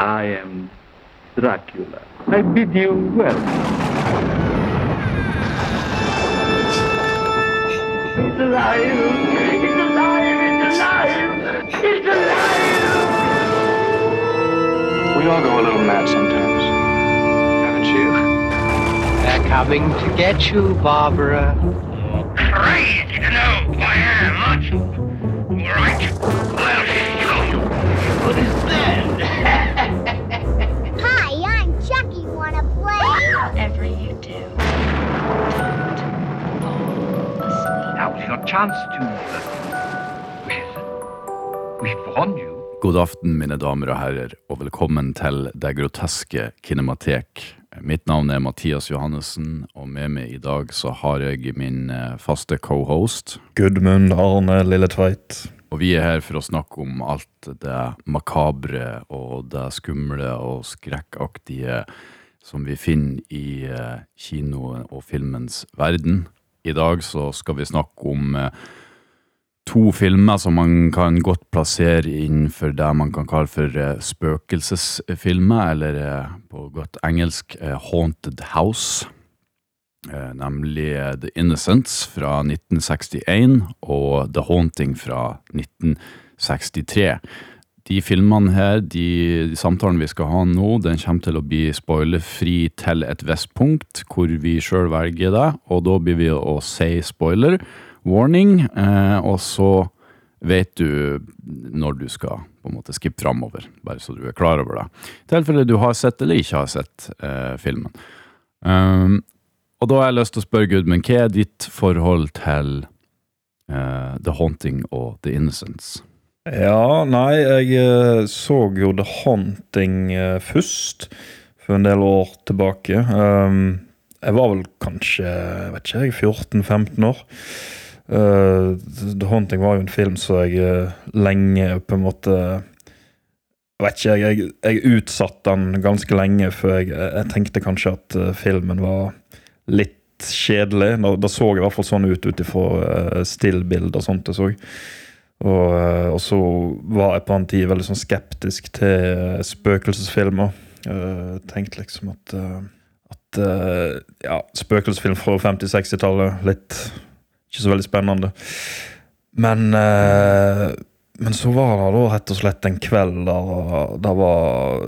I am Dracula. I bid you welcome. It's alive! It's alive! It's alive! It's alive! We all go a little mad sometimes. Haven't you? They're coming to get you, Barbara. crazy to know who I am, aren't you? All right, I'll show you. What is that? Chance to. Uh, we've warned you. God aften, mine damer og herrer, og velkommen til Det groteske kinematek. Mitt navn er Mathias Johannessen, og med meg i dag så har jeg min eh, faste co-host. Gudmund Arne Lilletveit. Og vi er her for å snakke om alt det makabre og det skumle og skrekkaktige som vi finner i kinoen kino- og filmens verden. I dag så skal vi snakke om eh, to filmer som man kan godt plassere innenfor det man kan kalle for eh, spøkelsesfilmer, eller eh, på godt engelsk Haunted House. Nemlig The Innocents fra 1961 og The Haunting fra 1963. De filmene her, de, de samtalen vi skal ha nå, den kommer til å bli spoilerfri til et visst punkt, hvor vi sjøl velger det, og da blir vi å si spoiler, warning, eh, og så vet du når du skal på en måte skippe framover, bare så du er klar over det. I tilfelle du har sett eller ikke har sett eh, filmen. Um, og da har jeg lyst til å spørre Gudmund, hva er ditt forhold til eh, The Haunting og The Innocents? Ja, nei, jeg eh, så jo The Haunting eh, først for en del år tilbake. Um, jeg var vel kanskje vet ikke, jeg, 14-15 år. Uh, The Haunting var jo en film som jeg eh, lenge på en måte vet ikke, jeg, jeg, utsatte den ganske lenge før jeg, jeg tenkte kanskje at eh, filmen var litt kjedelig. Da, da så jeg i hvert fall sånn ut ut ifra stillbilder og sånt jeg så. Og, eh, og så var jeg på en tid veldig sånn skeptisk til spøkelsesfilmer. Uh, tenkte liksom at, uh, at uh, ja, spøkelsesfilm fra 50-60-tallet litt Ikke så veldig spennende. Men men så var det da rett og slett en kveld der det var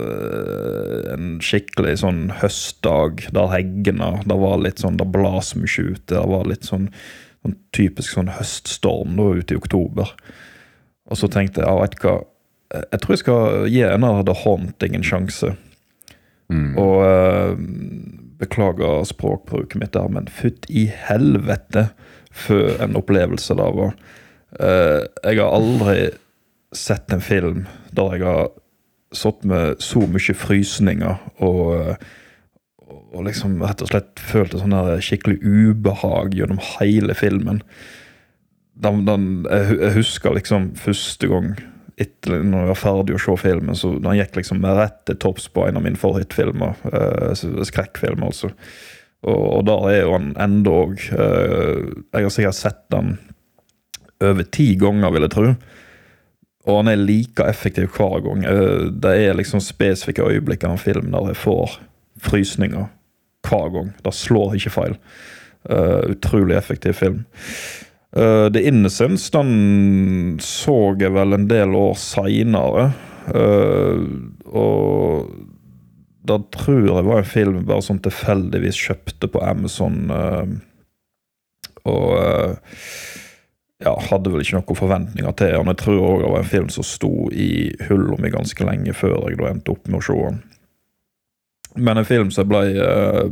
en skikkelig sånn høstdag der heggene Det var litt sånn, det blas mye ute. Det var litt sånn, sånn typisk sånn høststorm da ute i oktober. Og så tenkte jeg, ja, vet hva, jeg tror jeg skal gi en av The Haunting en sjanse. Mm. Og eh, beklager språkbruket mitt der, men fytt i helvete for en opplevelse det var. Eh, jeg har aldri sett en film der jeg har satt med så mye frysninger og, eh, og liksom rett og slett følte sånn der skikkelig ubehag gjennom hele filmen. Den, den, jeg, husker liksom første gang etter når jeg var ferdig å se filmen, så den gikk liksom rett til topps på en av mine favorittfilmer. Eh, skrekkfilm, altså. Og, og der er jo han enda òg. Eh, jeg har sikkert sett den over ti ganger, vil jeg tro. Og han er like effektiv hver gang. Eh, det er liksom spesifikke øyeblikk av en film der jeg får frysninger hver gang. Det slår ikke feil. Uh, utrolig effektiv film. Uh, The Innocence den så jeg vel en del år seinere. og da tror jeg var en film jeg bare sånn tilfeldigvis kjøpte på Amazon. eh, og eh, ja, hadde vel ikke noen forventninger til den. Jeg tror òg det var en film som sto i hylla mi ganske lenge før jeg da endte opp med å se den. Men en film som jeg ble uh,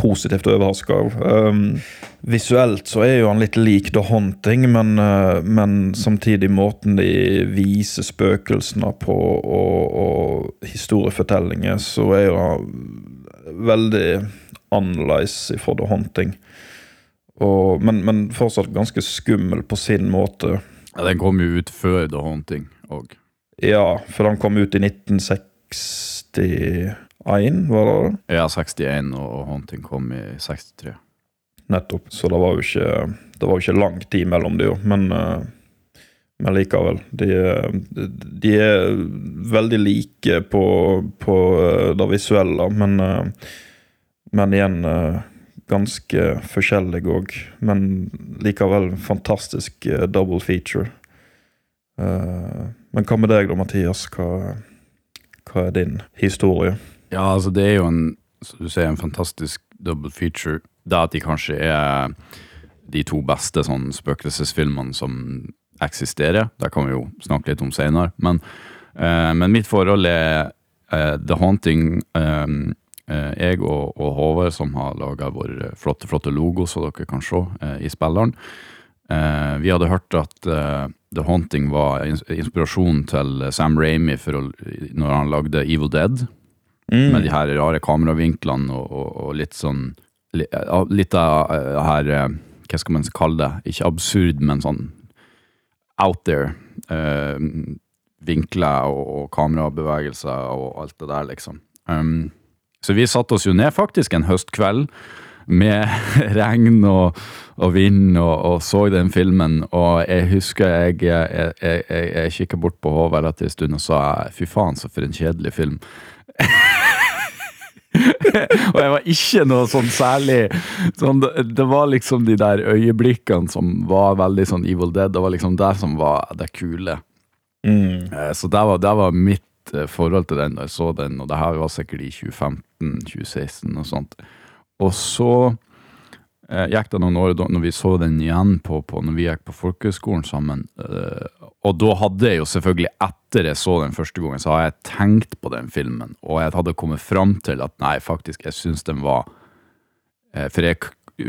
positivt overraska av. Um, visuelt så er jo han litt lik The Haunting, men, uh, men samtidig måten de viser spøkelsene på, og, og historiefortellinger, så er jo han veldig annerledes fra The Haunting. Og, men, men fortsatt ganske skummel på sin måte. Ja, den kom jo ut før The Haunting òg. Ja, for den kom ut i 1961, var det det? Ja, 61, og Haunting kom i 63. Nettopp. Så det var jo ikke, det var jo ikke lang tid mellom de, jo. Men, eh, men likevel. De, de er veldig like på, på eh, det visuelle, men, eh, men igjen ganske forskjellige òg. Men likevel fantastisk double feature. Men hva med deg da, Mathias? Hva, hva er din historie? Ja, altså det er jo en, som du sier, en fantastisk double feature. Det at de kanskje er de to beste sånn spøkelsesfilmene som eksisterer. Det kan vi jo snakke litt om senere. Men, eh, men mitt forhold er eh, The Haunting. eh, eh, jeg og, og Håvard, som har laga vår flotte, flotte logo, så dere kan se eh, i spilleren. Eh, vi hadde hørt at The Haunting var inspirasjonen inspirasjon til Sam Ramy når han lagde Evil Dead Mm. med de her rare kameravinklene og, og, og litt sånn Litt av det her eh, Hva skal man kalle det? Ikke absurd, men sånn out there. eh, vinkler og, og kamerabevegelser og alt det der, liksom. Um, så vi satte oss jo ned faktisk en høstkveld med regn og, og vind og, og så den filmen, og jeg husker jeg, jeg, jeg, jeg, jeg kikka bort på Håvard etter en stund og sa fy faen, så for en kjedelig film. og jeg var ikke noe sånn særlig sånn, det, var liksom de der øyeblikkene som var veldig sånn Evil Dead. Det var liksom det som var det kule. Mm. Eh, Så det var, det var mitt eh, forhold til den da jeg så den, og det her var sikkert i 2015-2016 og sånt. Og så gikk det noen år da når vi så den igjen på, på når vi gikk på folkehøgskolen sammen. eh, og da hadde jeg jo selvfølgelig, etter jeg så den første gangen, så har jeg tenkt på den filmen, og jeg hadde kommet fram til at nei, faktisk, jeg syns den var eh, For jeg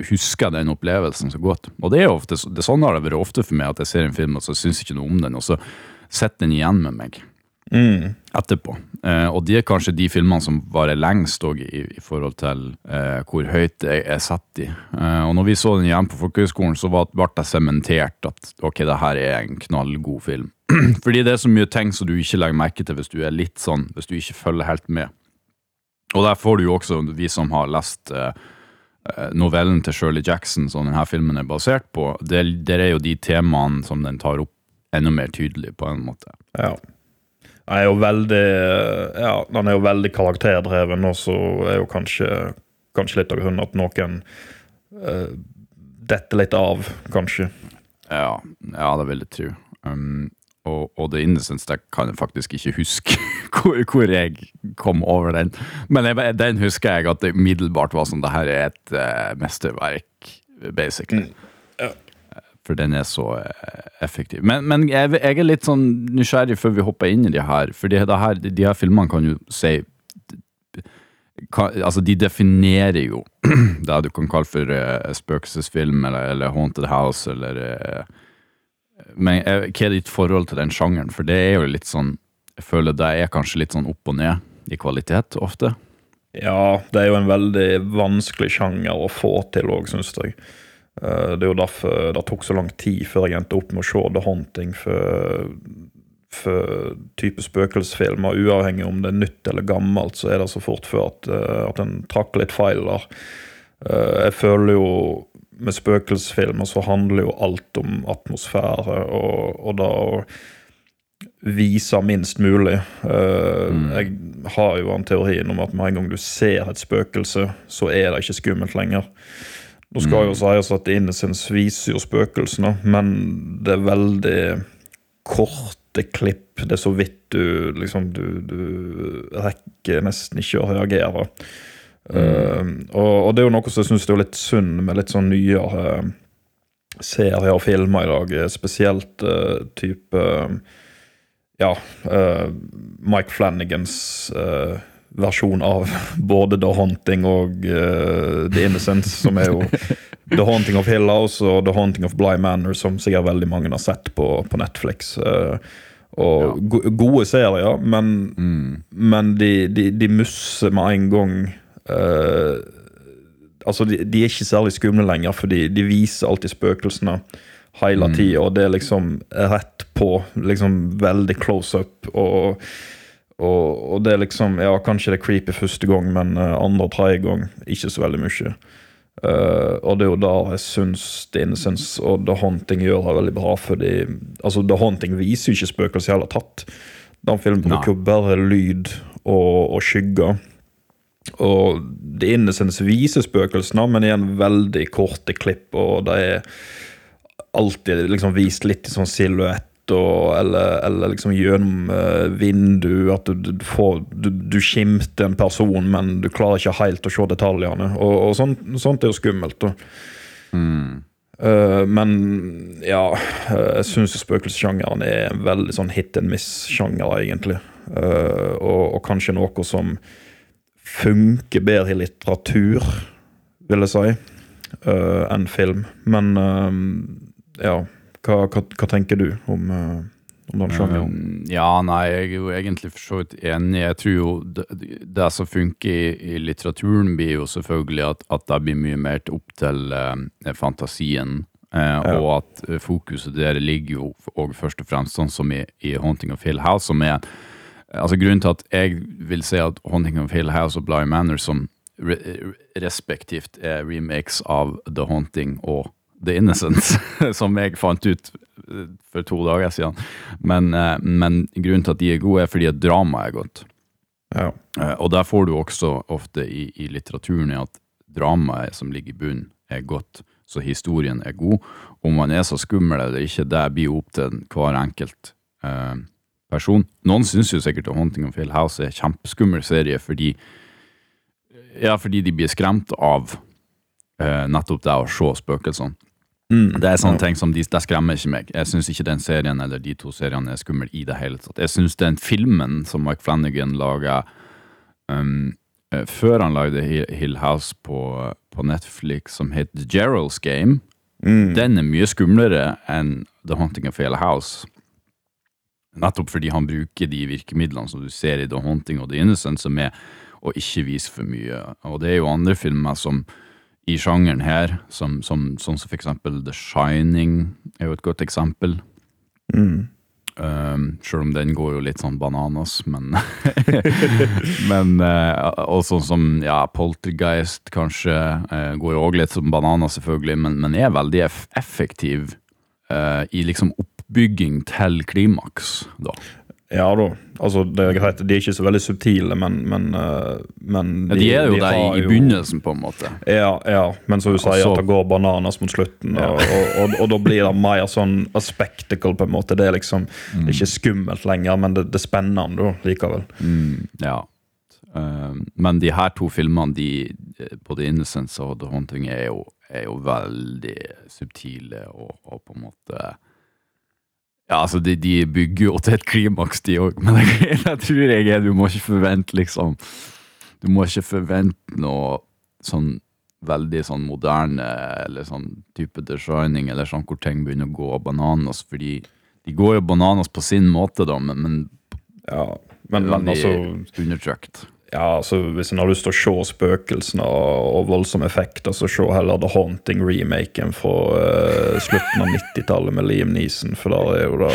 husker den opplevelsen så godt. Og det er jo ofte, det det, sånn har det vært ofte for meg, at jeg ser en film og så syns ikke noe om den, og så sitter den igjen med meg Mm. etterpå. Eh, og de er kanskje de filmene som varer lengst i, i forhold til eh, hvor høyt jeg er satt i. Eh, og når vi så den igjen på folkehøgskolen, så ble det sementert at ok, det her er en knallgod film. Fordi det er så mye ting som du ikke legger merke til hvis du er litt sånn, hvis du ikke følger helt med. Og der får du jo også, vi som har lest eh, eh, novellen til Shirley Jackson som denne filmen er basert på, det, der er jo de temaene som den tar opp enda mer tydelig, på en måte. Ja. Han er jo veldig Ja, han er jo veldig karakterdreven, og så er jo kanskje, kanskje litt av grunnen at noen uh, detter litt av, kanskje. Ja, ja det vil jeg tro. Um, og, og The Innocence det kan jeg faktisk ikke huske hvor, hvor jeg kom over den. Men jeg, den husker jeg at det umiddelbart var sånn Det her er et uh, mesterverk, basically. Ja. For den er så eh, effektiv. Men, men jeg, jeg er litt sånn nysgjerrig før vi hopper inn i de her, for de, her, de her filmene kan jo si kan, altså De definerer jo det du kan kalle for uh, spøkelsesfilm eller, eller Haunted House eller uh, Men uh, hva er ditt forhold til den sjangeren? For det er jo litt sånn Jeg føler det er kanskje litt sånn opp og ned i kvalitet ofte. Ja, det er jo en veldig vanskelig sjanger å få til òg, syns jeg. Eh, Det er jo derfor det tok så lang tid før jeg endte opp med å se The Haunting for, for type spøkelsesfilmer. Uavhengig om det er nytt eller gammelt, så er det så fort før at, eh, at en trakk litt feil der. Eh, Jeg føler jo med spøkelsesfilmer så handler jo alt om atmosfære og, og da å vise minst mulig. Mm. Jeg har jo en teorien om at med en gang du ser et spøkelse, så er det ikke skummelt lenger. Nå skal jo sies at Innocence viser jo spøkelsene, men det er veldig korte klipp. Det er så vidt du liksom Du, du rekker nesten ikke å reagere. Eh, og, og det er jo noe som jeg syns er litt synd med litt sånn nyere serier og filmer i dag. eh, Spesielt uh, type Ja, eh, Mike Flanagans versjon av både The Haunting og uh, The Innocence, som er jo The Haunting of Hill House og The Haunting of Bly Manor, som sikkert veldig mange har sett på, på Netflix. Uh, og go gode serier, men, men de, de, de musser med en gang uh, Altså, de, de er ikke særlig skumle lenger, for de, viser alltid spøkelsene hele tida, og det er liksom rett på. Liksom veldig close up. Og, og, og det er liksom Ja, kanskje det er creepy første gang, men uh, andre og tredje gang ikke så veldig mye. Uh, og det er jo da jeg syns The Innocence og The Haunting gjør det veldig bra. fordi altså The Haunting viser jo ikke spøkelser i hele tatt. Den filmen bruker jo bare lyd og, og skygger. Og The Innocence viser spøkelsene, men i en veldig korte klipp, og det er alltid liksom vist litt i sånn silhuett. Og- Eller, eller liksom gjennom uh, vindu, at du, du, får, du, du skimter en person, men du klarer ikke helt å se detaljene. Og, og sånt, sånt er jo skummelt. Mm. Uh, men ja, eh, jeg syns spøkelsessjangeren er en veldig sånn hit and miss-sjanger, egentlig. Uh, og, og kanskje noe som funker bedre i litteratur, vil jeg si, uh, enn film. Men eh, ja, hva, hva, hva tenker du om, eh, om den sjangeren? Um, ja, nei, jeg er jo egentlig for så vidt enig. Jeg tror jo det, det som funker i, i litteraturen, blir jo selvfølgelig at, at det blir mye mer opp til eh, fantasien. eh, Ja. Og at eh, fokuset der ligger jo og først og fremst sånn som i, i Haunting of Hill House, som er Altså Grunnen til at jeg vil si at Haunting of Hill House og Bly Manor som re respektivt er remakes av The Haunting og The Innocence, som jeg fant ut eh, for to dager siden. Men, eh, men grunnen til at de er gode, er fordi at dramaet er godt. Ja. Eh, Og der får du også ofte i, i litteraturen at dramaet som ligger i bunnen, er godt, så historien er god. Om man er så skummel eller ikke, det blir opp til hver enkelt eh, person. Noen syns jo sikkert at Haunting of Hill House er en kjempeskummel serie fordi ja, fordi de blir skremt av eh, nettopp det å se spøkelsene. Mm, Det er sånne ting som de, det skremmer ikke meg. Jeg syns ikke den serien eller de to seriene er skummel i det hele tatt. Jeg syns den filmen som Mike Flanagan laga um, eh, før han lagde Hill Hill House på, på Netflix, som het The Gerald's Game, Mm. den er mye skumlere enn The Haunting of Hill House. Nettopp fordi han bruker de virkemidlene som du ser i The Haunting og The Innocent, som er å ikke vise for mye. Og det er jo andre filmer som i sjangeren her, som, som, sånn som for eksempel The Shining er jo et godt eksempel. Mm. Um, Selv om den går jo litt sånn bananas, men Men uh, Og sånn som ja, Poltergeist kanskje uh, går jo òg litt som bananas, selvfølgelig, men, men er veldig eff effektiv uh, i liksom oppbygging til klimaks, da. Ja da, altså det er greit. De er ikke så veldig subtile, men, men, men de, Ja, de er jo der i, begynnelsen, på en måte. Ja, ja, men som du sier, at det går bananas mot slutten, og, og, og, og da blir det mer sånn a spectacle, på en måte. Det er liksom det er ikke skummelt lenger, men det, det er spennende likevel. Mm, ja. Um, men de her to filmene, de, eh, både Innocence og The Haunting, er jo, er jo veldig subtile og, og på en måte Ja, altså, de, de bygger jo til et klimaks, de òg, men jeg, jeg tror jeg er Du må ikke forvente, liksom Du må ikke forvente noe sånn veldig sånn moderne eller sånn type designing, eller sånn hvor ting begynner å gå bananas, fordi de går jo bananas på sin måte, da, men, men Ja, men, veldig altså undertrykt. Ja, altså Hvis en har lyst til å se spøkelsene og, og voldsomme effekter, så se heller The Haunting-remaken fra uh, slutten av 90-tallet med Liam Neeson. For der er jo da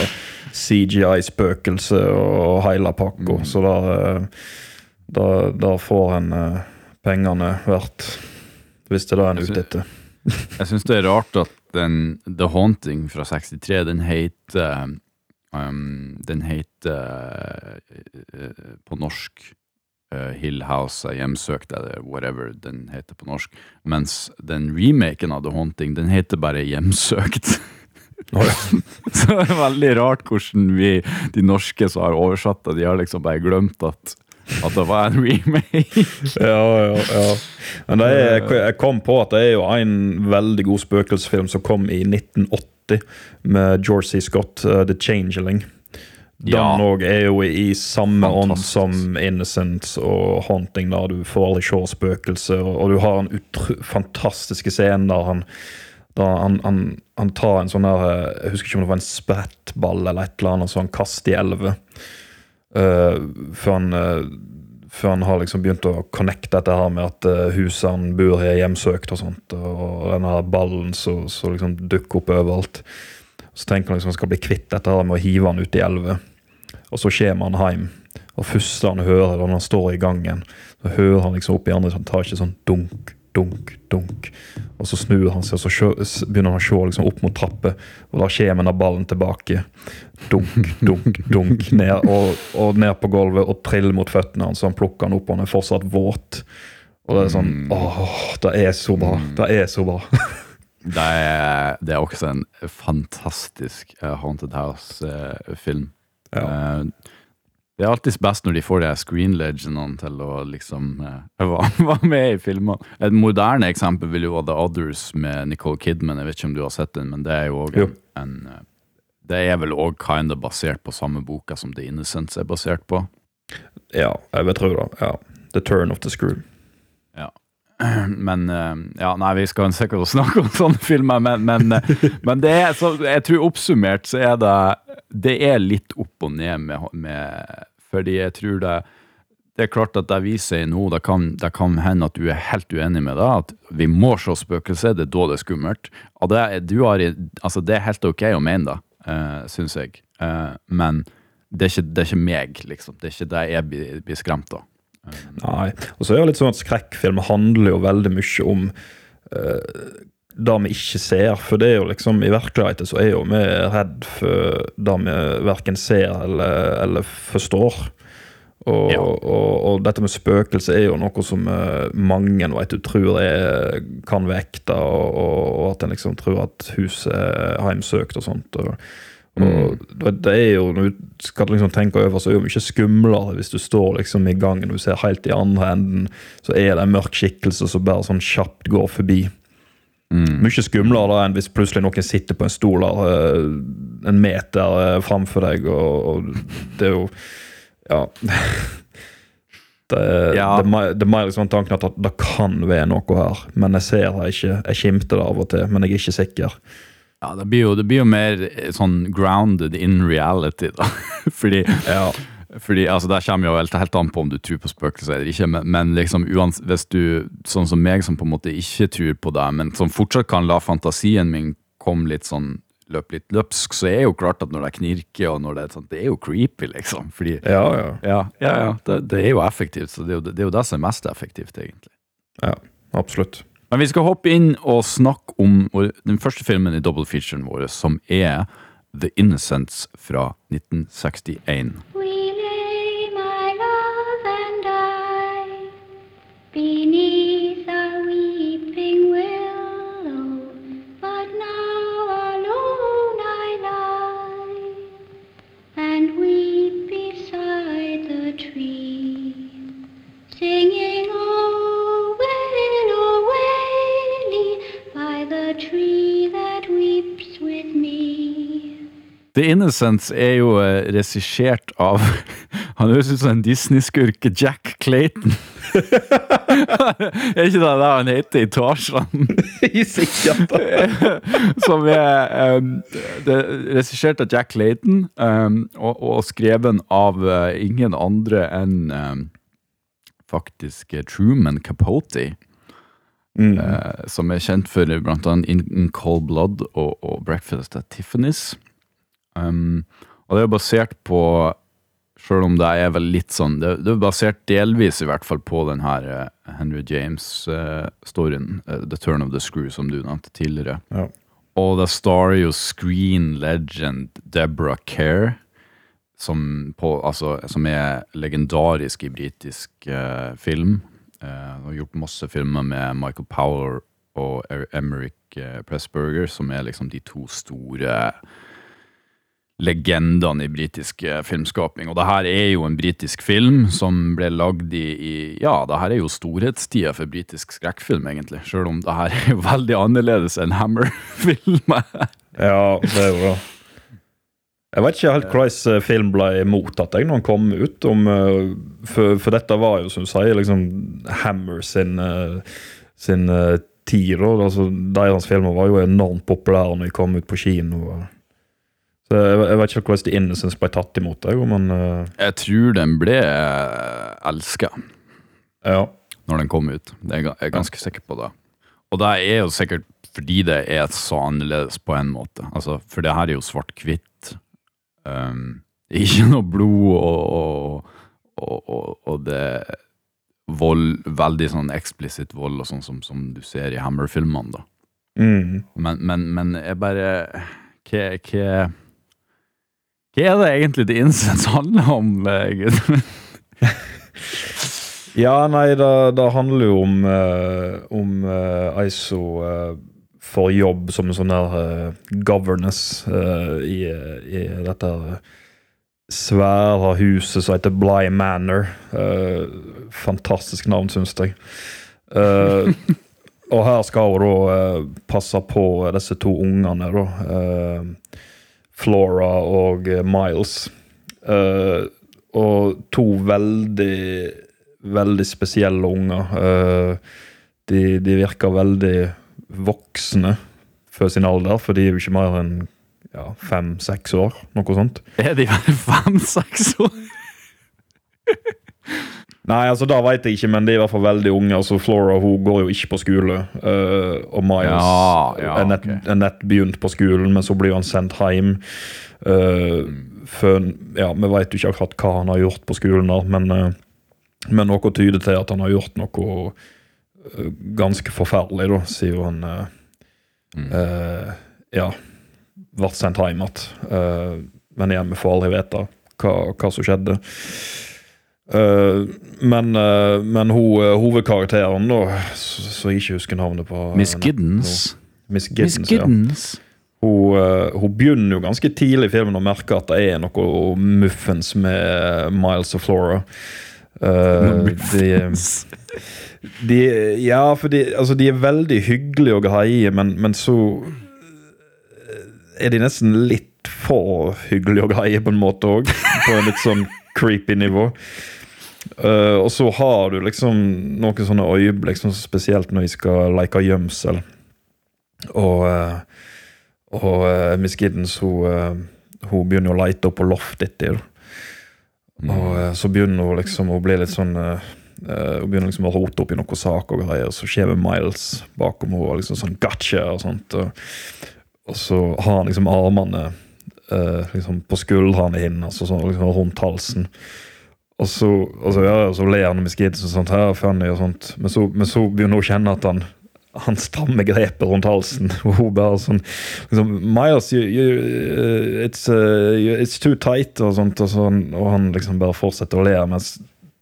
CGI-spøkelse og hele pakka. Så der, eh, der, der får en uh, pengene verdt. Hvis det er det en er ute etter. Jeg syns det er rart at den The Haunting fra 63, den heter um, Den heter uh, på norsk uh, Hill House er hjemsøkt, eller whatever den heter på norsk. Mens den remaken av The Haunting, den heter bare Hjemsøkt. Så det er veldig rart hvordan vi, de norske som har oversatt det, de har liksom bare glemt at, at det var en remake. Ja, ja, ja. Men det er, jeg kom på at det er jo en veldig god spøkelsesfilm som kom i 1980 med George C. Scott, uh, The Changeling. Den Ja. er jo i samme ånd som Innocence og Haunting, der du får aldri se spøkelser. Og, og du har en utro, fantastiske scene der han da han, han, han tar en sånn der eh, Jeg husker ikke om det var en sprettball eller et eller annet så han kaster i elva. Uh, før han eh, før han har liksom begynt å connecte dette her med at uh, huset han bor i, er hjemsøkt og sånt. Og denne ballen som liksom dukker opp overalt. Så tenker han liksom han skal bli kvitt dette her med å hive han ut i elva. Og så kommer han hjem. Og første han hører når han står i gangen, så hører han liksom opp i andre etasje sånn dunk, dunk, dunk. Og så snur han seg, og så begynner han å se liksom, opp mot trappa, og da kommer den ballen tilbake. Dunk, dunk, dunk, ned, og, og ned på gulvet og triller mot føttene hans, så han plukker han opp, og han er fortsatt våt. Og det er sånn Åh, det er så bra. Det er så bra. Det er, det er også en fantastisk eh, Haunted House-film. Ja. Eh, det er alltid best når de får de screen legendene til å liksom eh, være med i filmer. Et moderne eksempel vil jo være The Others med Nicole Kidman. Jeg vet ikke om du har sett den, men det er jo òg en, en eh, Det er vel òg kinda basert på samme boka som The Innocents er basert på. ja, jeg vil tro det. Ja. The turn of the screw. Men eh, Ja, nei, vi skal sikkert snakke om sånne filmer, men, men, eh, men det er så Jeg tror oppsummert så er det Det er litt opp og ned med, med Fordi jeg tror det det er klart at det vi sier nå, det kan, det kan hende at du er helt uenig med det. At vi må se spøkelser, det er da det er skummelt. Og det, har, altså det er helt ok å mene det, uh, syns jeg. Eh, men det er, ikke, det er ikke meg, liksom. Det er ikke det jeg blir, blir skremt av. Nei. Og så er det litt sånn at skrekkfilmer handler jo veldig mye om uh, det vi ikke ser. For det er jo liksom i virkeligheten så er jo vi redd for det vi verken ser eller, eller forstår. Og, Ja. og, og dette med spøkelse er jo noe som uh, mange vet du, tror er, kan være ekte, og at en liksom tror at huset er heimsøkt og sånt. Og, og det- det er jo, Når du skal liksom tenke over, så er det jo mye skumlere hvis du står liksom i gangen og du ser helt i andre enden, så er det en mørk skikkelse som bare sånn kjapt går forbi. Mye skumlere da enn hvis plutselig noen sitter på en stol der, eh, en meter eh, framfor deg, og, og det er jo Ja. Det, Ja. det, det er mer liksom tanken at det kan være noe her, men jeg ser det ikke. Jeg skimter det av og til, men jeg er ikke sikker. Ja, det blir jo, det blir jo mer eh, sånn grounded in reality, da. Fordi, fordi altså, Der kommer jo helt, helt an på om du tror på spøkelser eller ikke, men, men liksom uans, hvis du, sånn som meg, som på en måte ikke tror på det, men som fortsatt kan la fantasien min komme litt sånn løpe litt løpsk, så er jo klart at når det knirker, og når det er sånn, det er jo creepy, liksom. Fordi Ja, ja. ja, ja, ja det, det er jo effektivt, så det er jo det, er jo det som er mest effektivt, egentlig. ja absolutt. Men vi skal hoppe inn og snakke om den første filmen i double featuren vår, som er The fra 1961. We lay, my love and I, beneath a weeping willow. But now alone I lie and weep beside the tree, singing, The Innocents er jo eh, regissert av Han høres ut som en Disney-skurk, Jack Clayton. er ikke det det han heter i Tarzan? Som er um, er regissert av Jack Clayton, um, og, og skreven av uh, ingen andre enn um, faktisk eh, Truman Capote. eh, som er kjent for annet In, In Cold Blood og, og Breakfast at Tiffany's. Um, og det er basert på Selv om det er vel litt sånn Det, det er basert delvis i hvert fall på den her eh, Henry James-storyen, The Turn of the Screw, som du nevnte tidligere. Ja. Og det starrer jo screen legend Deborah Kerr, som, på, altså, som er legendarisk i britisk eh, film. Uh, har gjort masse filmer med Michael Power og Er- Emerick eh, Pressburger, som er liksom de to store legendene i britisk eh, filmskaping. Og det her er jo en britisk film som ble lagd i, i Ja, det her er jo storhetstida for britisk skrekkfilm, egentlig. Selv om det her er jo veldig annerledes enn Hammer-filmer. Ja, det er jo det. Jeg vet ikke helt hvordan film ble mottatt jeg når den kom ut. Om, eh, for, for dette var jo, som du sier, liksom Hammer sin, eh, sin eh, tid. Altså, deres filmer var jo enormt populære når de kom ut på kino. og- Så jeg, jeg vet ikke hvordan de Innocence ble tatt imot. deg, men uh... Jeg tror den ble elska ja. når den kom ut. Det er jeg er ganske sikker på det. Og det er jo sikkert fordi det er så annerledes på en måte. Altså, for det her er jo svart-hvitt. Um, ikke noe blod, og, og, og, og, og det vold, veldig sånn eksplisitt vold, og sånn som, som du ser i Hammer-filmene, da. Mm. Men, men, men jeg bare Hva Hva er det egentlig The Incense handler om, eh, Gud? Ja, nei, det, det handler jo om, eh, om uh, ISO uh, for jobb som en sånn der uh, governess eh, i, i dette svære huset som heter Bly Manor. Eh, fantastisk navn, syns jeg. Eh, og her skal hun da eh, passe på disse to ungene, da. Flora og eh, Miles. Uh, og to veldig, veldig spesielle unger. Uh, de, de virker veldig voksne for sin alder, for de er jo ikke mer enn ja, fem-seks år, noe sånt. Er de bare fem-seks år? Nei, altså da vet jeg ikke, men de er i hvert fall veldig unge. altså Flora hun går jo ikke på skole, Uh, og Miles Ja, ja, er, nett, okay. er nett begynt på skolen, men så blir han sendt hjem. Uh, for, ja, Vi vet jo ikke akkurat hva han har gjort på skolen, da, men, uh, men noe tyder til at han har gjort noe eh, ganske forferdelig, da, siden han eh, Mm. eh, ja, ble sendt hjem igjen. Eh, men igjen, vi får aldri vite hva, hva som skjedde. Eh, men uh, men ho, eh, hovedkarakteren, da, som jeg ikke husker navnet på Miss Giddens? No, Miss Miss Giddens, ja. Hun, hun begynner jo ganske tidlig i filmen å merke at det er noe muffens med Miles og Flora. De, de, ja, for de, altså, de er veldig hyggelige og greie, men, men så er de nesten litt for hyggelige og greie på en måte òg. På en litt sånn creepy nivå. Uh, og så har du liksom noen sånne øyeblikk, liksom, spesielt når vi skal leke gjemsel. Og, uh, og uh, Miss Giddens hun, eh, hun begynner å lete opp på loftet etter. Og eh, så begynner hun liksom å bli litt sånn eh, eh, Hun begynner liksom å rote opp i noen saker og greier, så så kommer Miles bakom henne og liksom sånn gotcha og sånt. Og, og så har han liksom armene eh, liksom på skuldrene hennes altså, sånn, liksom rundt halsen. Og så, og så, ja, så ler han med skidsen og sånt, her, funny og sånt. Men så, men så begynner hun å kjenne at han han strammer grepet rundt halsen. Og hun bare sånn liksom, Miles, you, you, uh, it's, uh, you, it's too tight, og sånt. Og, sånn, og han liksom bare fortsetter å le mens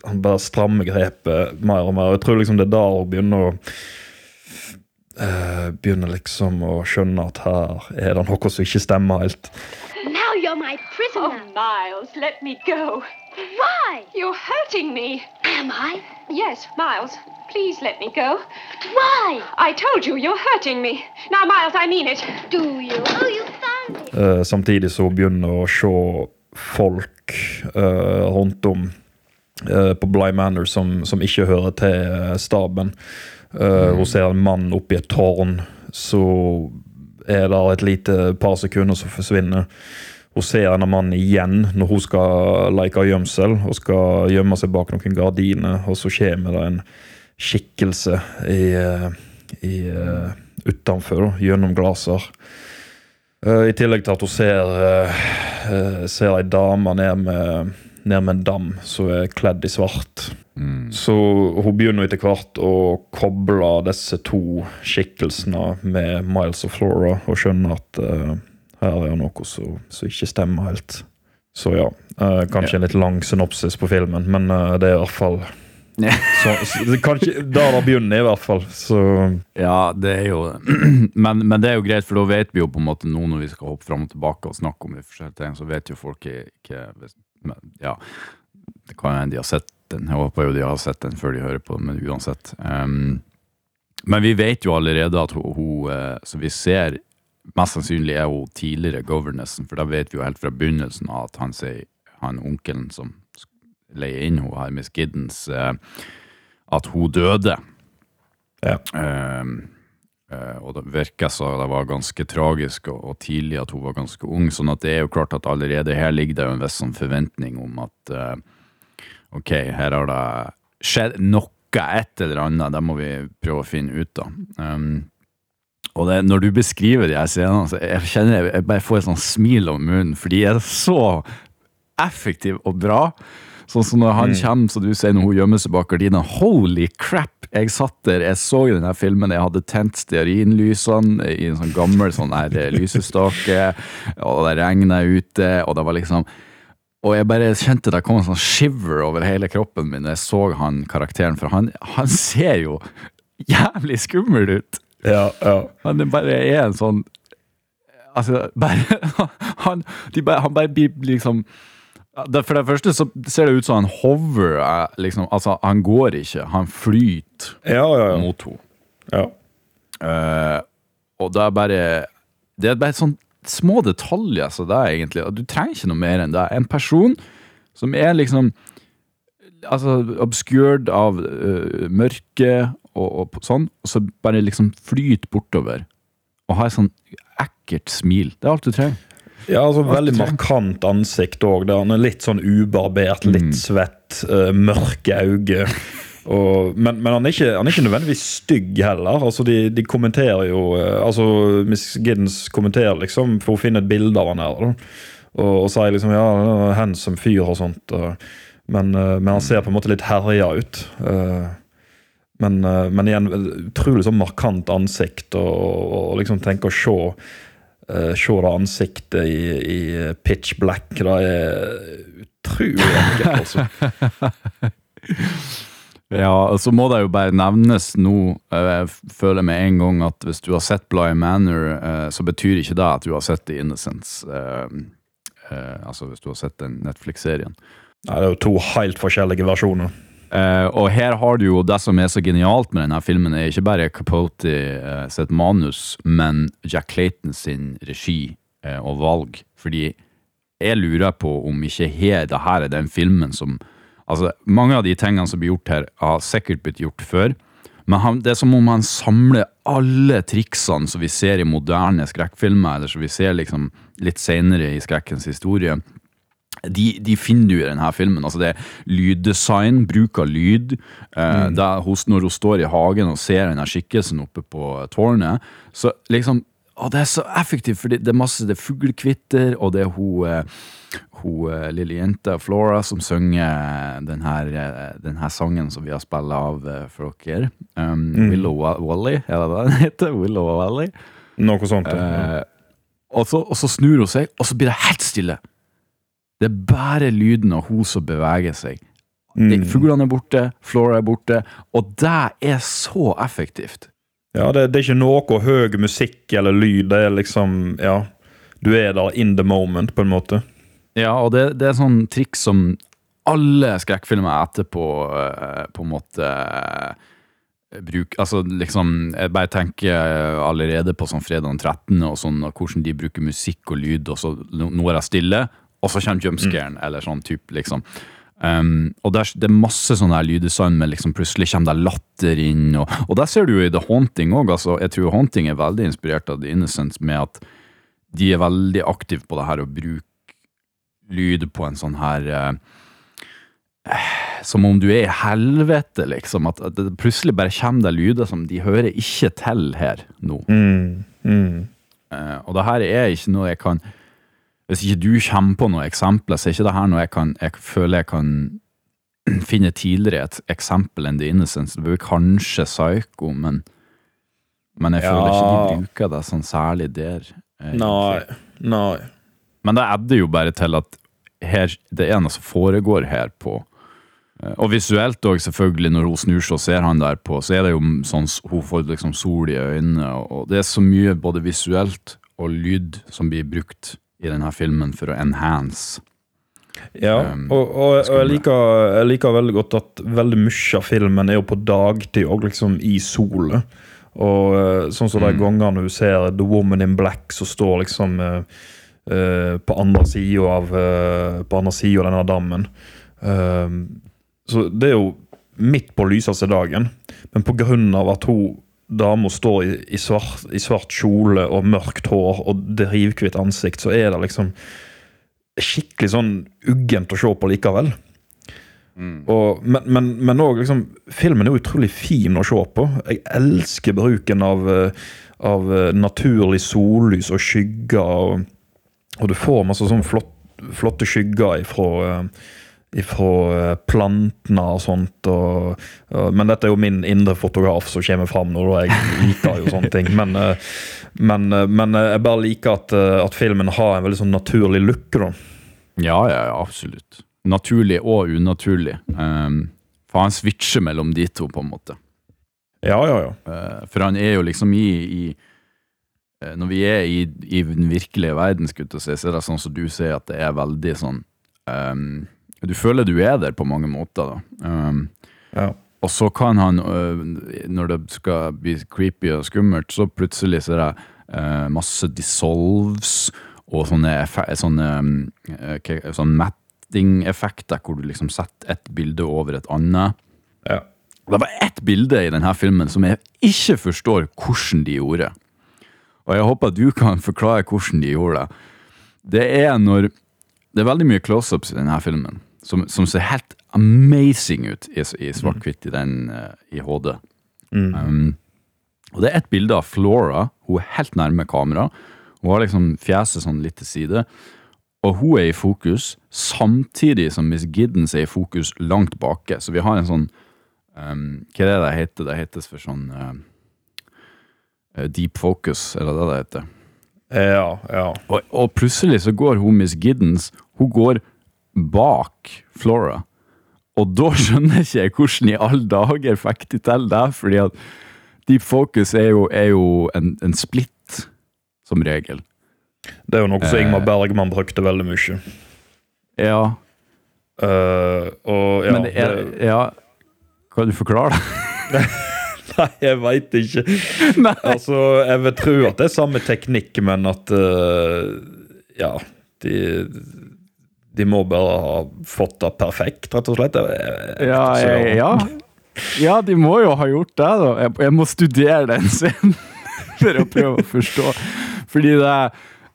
han bare strammer grepet mer og mer. Jeg tror liksom det er da hun begynner å eh, Begynner liksom å skjønne at her er det noe som ikke stemmer helt. Now you're my. Oh, Miles, let me go. Why? You're hurting me. Am I? Yes, Miles, please let me go. Why? I told you you're hurting me. Now, Miles, I mean it. Do you? Oh, you found it. Eh, samtidig så begynner å se folk eh, rundt om eh, på Bly Manor som, som ikke hører til staben. Eh, Hun ser en mann oppi et tårn, så er det et lite par sekunder som forsvinner. Hun ser denne mannen igjen når hun skal leke gjemsel og skal gjemme seg bak noen gardiner, og så kommer det en skikkelse i, eh, i, eh, utenfor, gjennom glaser. Eh, I tillegg til at hun ser, ser ei dame ned med, ned med en dam som er kledd i svart. Mm. Så hun begynner etter hvert å koble disse to skikkelsene med Miles og Flora, og skjønner at eh, her er noe som som ikke stemmer helt. Så ja, Uh, kanskje en litt lang synopsis på filmen, men uh, det er i hvert fall så, så, det kan ikke, Da det begynner, i hvert fall. Så Ja, det er jo men, men det er jo greit, for da vet vi jo på en måte nå når vi skal hoppe fram og tilbake og snakke om de forskjellige ting, så vet jo folk ikke Ja, det kan hende de har sett den. Jeg håper jo de har sett den før de hører på men uansett. Um, men vi vet jo allerede at hun, hun som vi ser Mest sannsynlig er hun tidligere governessen, for da vet vi jo helt fra begynnelsen av at han sier han onkelen som leier inn hun her, Miss Giddens, eh, at hun døde. Ja. Ehm, eh, og det virker så det var ganske tragisk og, og tidlig at hun var ganske ung, sånn at det er jo klart at allerede her ligger det jo en viss sånn forventning om at uh, ok, her har det skjedd noe, et eller annet, det må vi prøve å finne ut av. Um, og det, når du beskriver de her scenene, så jeg kjenner jeg, jeg bare får et sånt smil om munnen, for de er så effektive og bra. Sånn som når han kommer, så du sier når hun gjemmer seg bak gardina. Holy crap! Jeg satt der, jeg så denne filmen, jeg hadde tent stearinlysene i en sånn gammel sånn her eh, lysestake, og det regna ute, og det var liksom og jeg bare kjente det kom en sånn shiver over hele kroppen min da jeg så han karakteren, for han, han ser jo jævlig skummel ut. Ja, ja. Han er bare er en sånn Altså, bare Han, de bare, han bare blir liksom For det første så ser det ut som han hover. eh, Liksom, altså, han går ikke, han flyter Ja, ja, ja. mot henne. ja. Uh, og det er bare Det er bare sånn små detaljer så det er egentlig Du trenger ikke noe mer enn det. En person som er liksom Altså obscured av uh, mørke og, og sånn, og så bare liksom flyter bortover. Og har et sånn ekkelt smil. Det er alt du trenger. Ja, altså Veldig markant ansikt òg. Han litt sånn ubarbert, litt Mm. svett, eh, mørke øyne. Og, men men han, er ikke, han er ikke nødvendigvis stygg heller. Altså De, de kommenterer jo eh, Altså Miss Giddens kommenterer liksom for å finne et bilde av han her. Og, og sier liksom ja, han handsome fyr og sånt. Men, eh, men han ser på en måte litt herja ut. Men, eh, men igjen, utrolig sånn markant ansikt, og, og, og liksom tenke å se uh, Se det ansiktet i, i pitch black. Det er utrolig enkelt, altså. Ja, så må det jo bare nevnes nå, eh, jeg føler med en gang at hvis du har sett Bly Manor, så betyr ikke det at du har sett The Innocence. altså hvis du har sett den Netflix-serien. Nei, det er jo to helt forskjellige versjoner. Eh, og her har du jo det som er så genialt med denne filmen, er ikke bare Capote uh, sitt manus, men Jack Clayton sin regi uh, og valg. Fordi jeg lurer på om ikke her, det her er den filmen som Altså, mange av de tingene som blir gjort her, har sikkert blitt gjort før. Men han, det er som om han samler alle triksene som vi ser i moderne skrekkfilmer, eller som vi ser liksom litt senere i skrekkens historie de, de finner du i denne filmen. Altså det er lyddesign, bruk av lyd. Eh, det er hos, når hun står i hagen og ser denne skikkelsen oppe på tårnet, så liksom å, Det er så effektivt, for det er masse det er fuglekvitter, og det er hun, eh, hun eh, lille jenta Flora som synger denne, eh, sangen som vi har spilt av eh, for dere. Um, Willow Wa- Wally, er det det den heter? Willow Wally. Noe sånt. ja. Og, så, og så snur hun seg, og så blir det helt stille. Det er bare lyden av hun som beveger seg. Det- Mm. Fuglene er borte, Flora er borte, og det er så effektivt. Ja, det, det er ikke noe høy musikk eller lyd. Det er liksom Ja, du er der in the moment, på en måte. Ja, og det, det er sånn triks som alle skrekkfilmer etterpå eh, på en måte eh, bruk, altså liksom, Jeg bare tenker allerede på sånn fredag den 13. og sånn, og hvordan de bruker musikk og lyd, og så nå er jeg stille, og så kommer jumpscaren, eller sånn type, liksom. Um, og det er, det er masse sånn lyddesign med liksom plutselig kommer det latter inn, og, og der ser du jo i The Haunting òg. Altså, jeg tror Haunting er veldig inspirert av The Innocence med at de er veldig aktive på det her å bruke lyd på en sånn her uh, Som om du er i helvete, liksom. At, at det plutselig bare kommer det lyder som de hører ikke til her nå. Mm, mm. Uh, og det her er ikke noe jeg kan Hvis ikke du kommer på noen eksempler, så er ikke det her noe jeg kan Jeg føler jeg kan finne tidligere et eksempel enn The Innocence. Det blir kanskje Psycho, men men jeg føler ikke Ja. de bruker det sånn særlig der. egentlig. Nei. Nei. Men det edder jo bare til at her, det er noe som foregår her på eh, Og visuelt òg, selvfølgelig, når hun snur seg og ser han der på, så er det jo sånn hun får liksom sol i øynene, og det er så mye både visuelt og lyd som blir brukt i denne filmen for å enhance. Ja, Um, og, og, og jeg, liker, jeg liker veldig godt at veldig mye av filmen er jo på dagtid og liksom i solet. Og eh, sånn som de Mm. gangene du ser The Woman in Black som står liksom uh, uh, på andre sida av, uh, på andre siden av denne dammen. Så det er jo midt på lyseste dagen, men på grunn av at hun dama står i, i, svart, i svart kjole og mørkt hår og drivhvitt ansikt, så er det liksom skikkelig sånn uggent å se på likevel. Og, men men, men også, liksom, filmen er utrolig fin å se på. Jeg elsker bruken av, eh, av eh, naturlig sollys og skygger. Og, og du får masse sånn flott, flotte skygger ifra, eh, ifra eh, plantene og sånt. Og, og, men dette er jo min indre fotograf som kommer fram nå, og jeg liker jo sånne ting. Men, eh, men, eh, men jeg bare liker at, at filmen har en veldig sånn naturlig look. da. Ja, ja, ja, absolutt. Naturlig og unaturlig. Um, for han switcher mellom de to, på en måte. Ja, ja, ja. For han er jo liksom i, i Når vi er i, i den virkelige verden, skulle jeg si, så er det sånn som du sier, at det er veldig sånn um, Du føler du er der på mange måter, da. Um, ja. og så kan han, når det skal bli creepy og skummelt, så plutselig ser jeg øh, masse dissolves og sånne, sånne, øh, ke- sånn matting-effekter hvor du liksom setter et bilde over et annet. ja. Det var ett bilde i denne filmen som jeg ikke forstår hvordan de gjorde. Og jeg håper at du kan forklare hvordan de gjorde det. Det er når Det er veldig mye close-ups i denne filmen som, som ser helt amazing ut i, i svart-hvitt i, den, eh, i HD. Um, og det er et bilde av Flora. Hun er helt nærme kamera. Hun har liksom fjeset sånn litt til side. Og hun er i fokus, samtidig som Miss Giddens er i fokus langt bake. Så vi har en sånn um, Hva er det det heter? Det hetes for sånn eh, deep focus, er det det det heter? Ja, ja. Og, og plutselig så går hun Miss Giddens Hun går bak Flora. Og da skjønner jeg ikke hvordan i alle dager fikk de til det, fordi at deep focus er jo, er jo en, en splitt, som regel. Det er jo noe som Eh. Ingmar Bergman brukte veldig mye. Ja, Uh, og ja, men det er, ja Kan du forklare det? Nei, jeg veit ikke. Nei. Altså, jeg vil tro at det er samme teknikk, men at uh, Ja, de De må bare ha fått det perfekt, rett og slett. Ja, jeg, ja. ja, de må jo ha gjort det, da. Jeg, jeg må studere den scenen for å prøve å forstå. Fordi det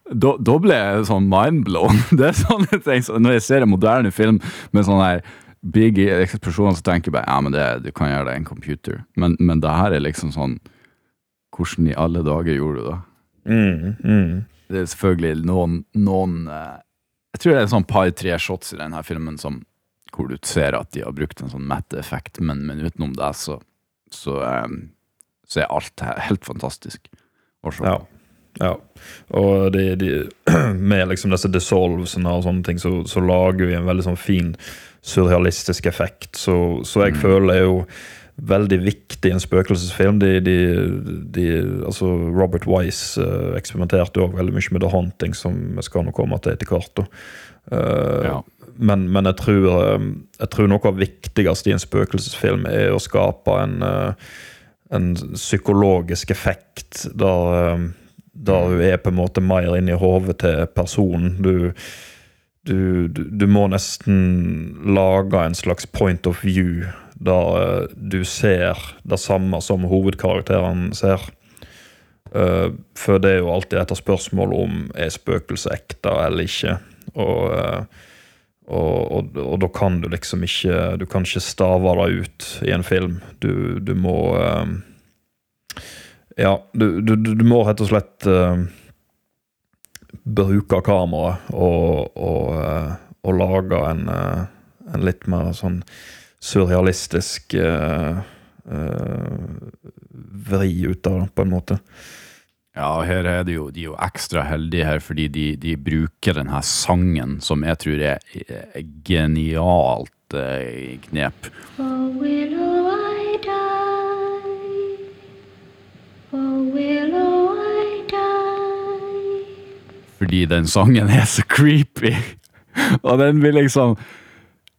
da, da ble jeg sånn mindblown. Det er sånne ting så Når jeg ser en moderne film med sånn her big eksplosjon, så tenker jeg bare ja, men det, du kan gjøre det i en computer. Men, men det her er liksom sånn Hvordan i alle dager gjorde du det? Mm, mm. Det er selvfølgelig noen, noen eh, Jeg tror det er sånn par-tre shots i denne filmen som, hvor du ser at de har brukt en sånn matte-effekt, men, men utenom det så, så, eh, så er alt he- helt fantastisk. å se. Ja. ja. Og de, de, med liksom disse dissolvesene og sånne ting, så, så lager vi en veldig sånn fin surrealistisk effekt. Så, så jeg føler er jo veldig viktig i en spøkelsesfilm. De, de, de, altså Robert Wise uh, eksperimenterte òg veldig mye med The Haunting, som vi skal nå komme til etter hvert. Eh, Ja. Men, men jeg, tror, eh, jeg tror noe av det viktigste i en spøkelsesfilm er å skape en, uh, en psykologisk effekt der, der du er på en måte mer inni hodet til personen. Du, du, du, må nesten lage en slags point of view der eh, du ser det samme som hovedkarakteren ser. Eh, for det er jo alltid dette spørsmålet om er spøkelset ekte eller ikke. Og, eh, og, og, og da kan du liksom ikke Du kan ikke stave det ut i en film. Du, du må Ja, du må rett og slett bruke kameraet og, og, eh, og lage en, eh, en litt mer sånn surrealistisk uh, uh, vri ut av det, på en måte. Ja, og her er det jo, de er jo ekstra heldige her, fordi de, de bruker denne sangen, som jeg tror er, er genialt eh, knep. For Fordi den sangen er så creepy. Og den vil liksom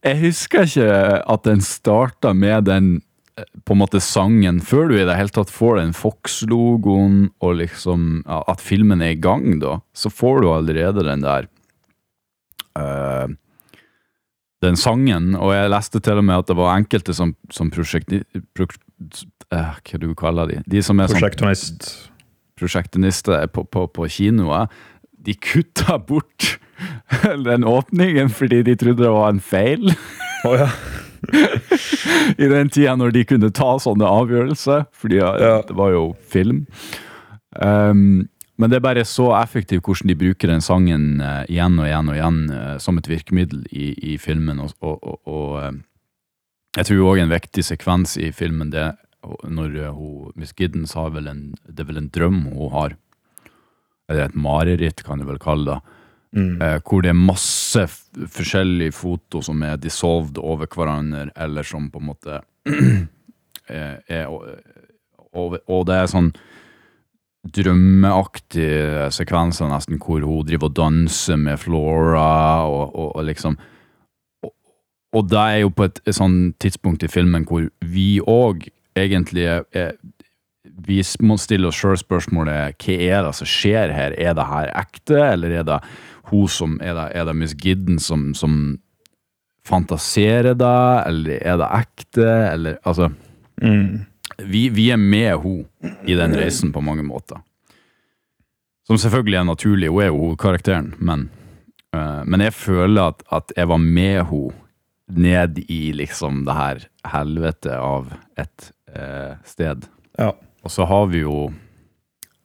Jeg husker ikke at den starta med den eh, på en måte sangen før du i det hele tatt får den Fox-logoen og liksom At filmen er i gang, da. Så får du allerede den der uh, Den sangen, og jeg leste til og med at det var enkelte som, som prosjekti... Pro, uh, hva du kaller de? De som er sånn Prosjektonist. prosjektinister på, på, på kinoet, de kutta bort den åpningen fordi de trodde det var en feil. Oh, ja. I den tida når de kunne ta sånne avgjørelser, fordi ja, Ja. det var jo film. Um, Men det er bare så effektivt hvordan de bruker den sangen uh, igjen og igjen og igjen uh, som et virkemiddel i, i filmen. Og, og, og, eh, jeg tror òg en viktig sekvens i filmen det når hun, Miss Giddens har vel en Det er vel en drøm hun har, eller et mareritt, kan du vel kalle det. Eh, hvor det er masse forskjellige foto som er dissolved over hverandre, eller som på en måte er, er og, og det er sånn drømmeaktige sekvenser nesten, hvor hun driver og danser med Flora, og, og, og liksom og, og det er jo på et, et sånn tidspunkt i filmen hvor vi òg egentlig er, er Vi må stille oss sjøl spørsmålet hva er det som skjer her? Er det her ekte, eller er det hun som Er det, er det Miss Gidden som, som fantaserer det, eller er det ekte, eller Altså vi, vi er med hun i den reisen på mange måter. Som selvfølgelig er naturlig, hun er jo hovedkarakteren, men, øh, men jeg føler at, at jeg var med henne ned i liksom det her helvete av et øh, sted. Ja. Og så har vi jo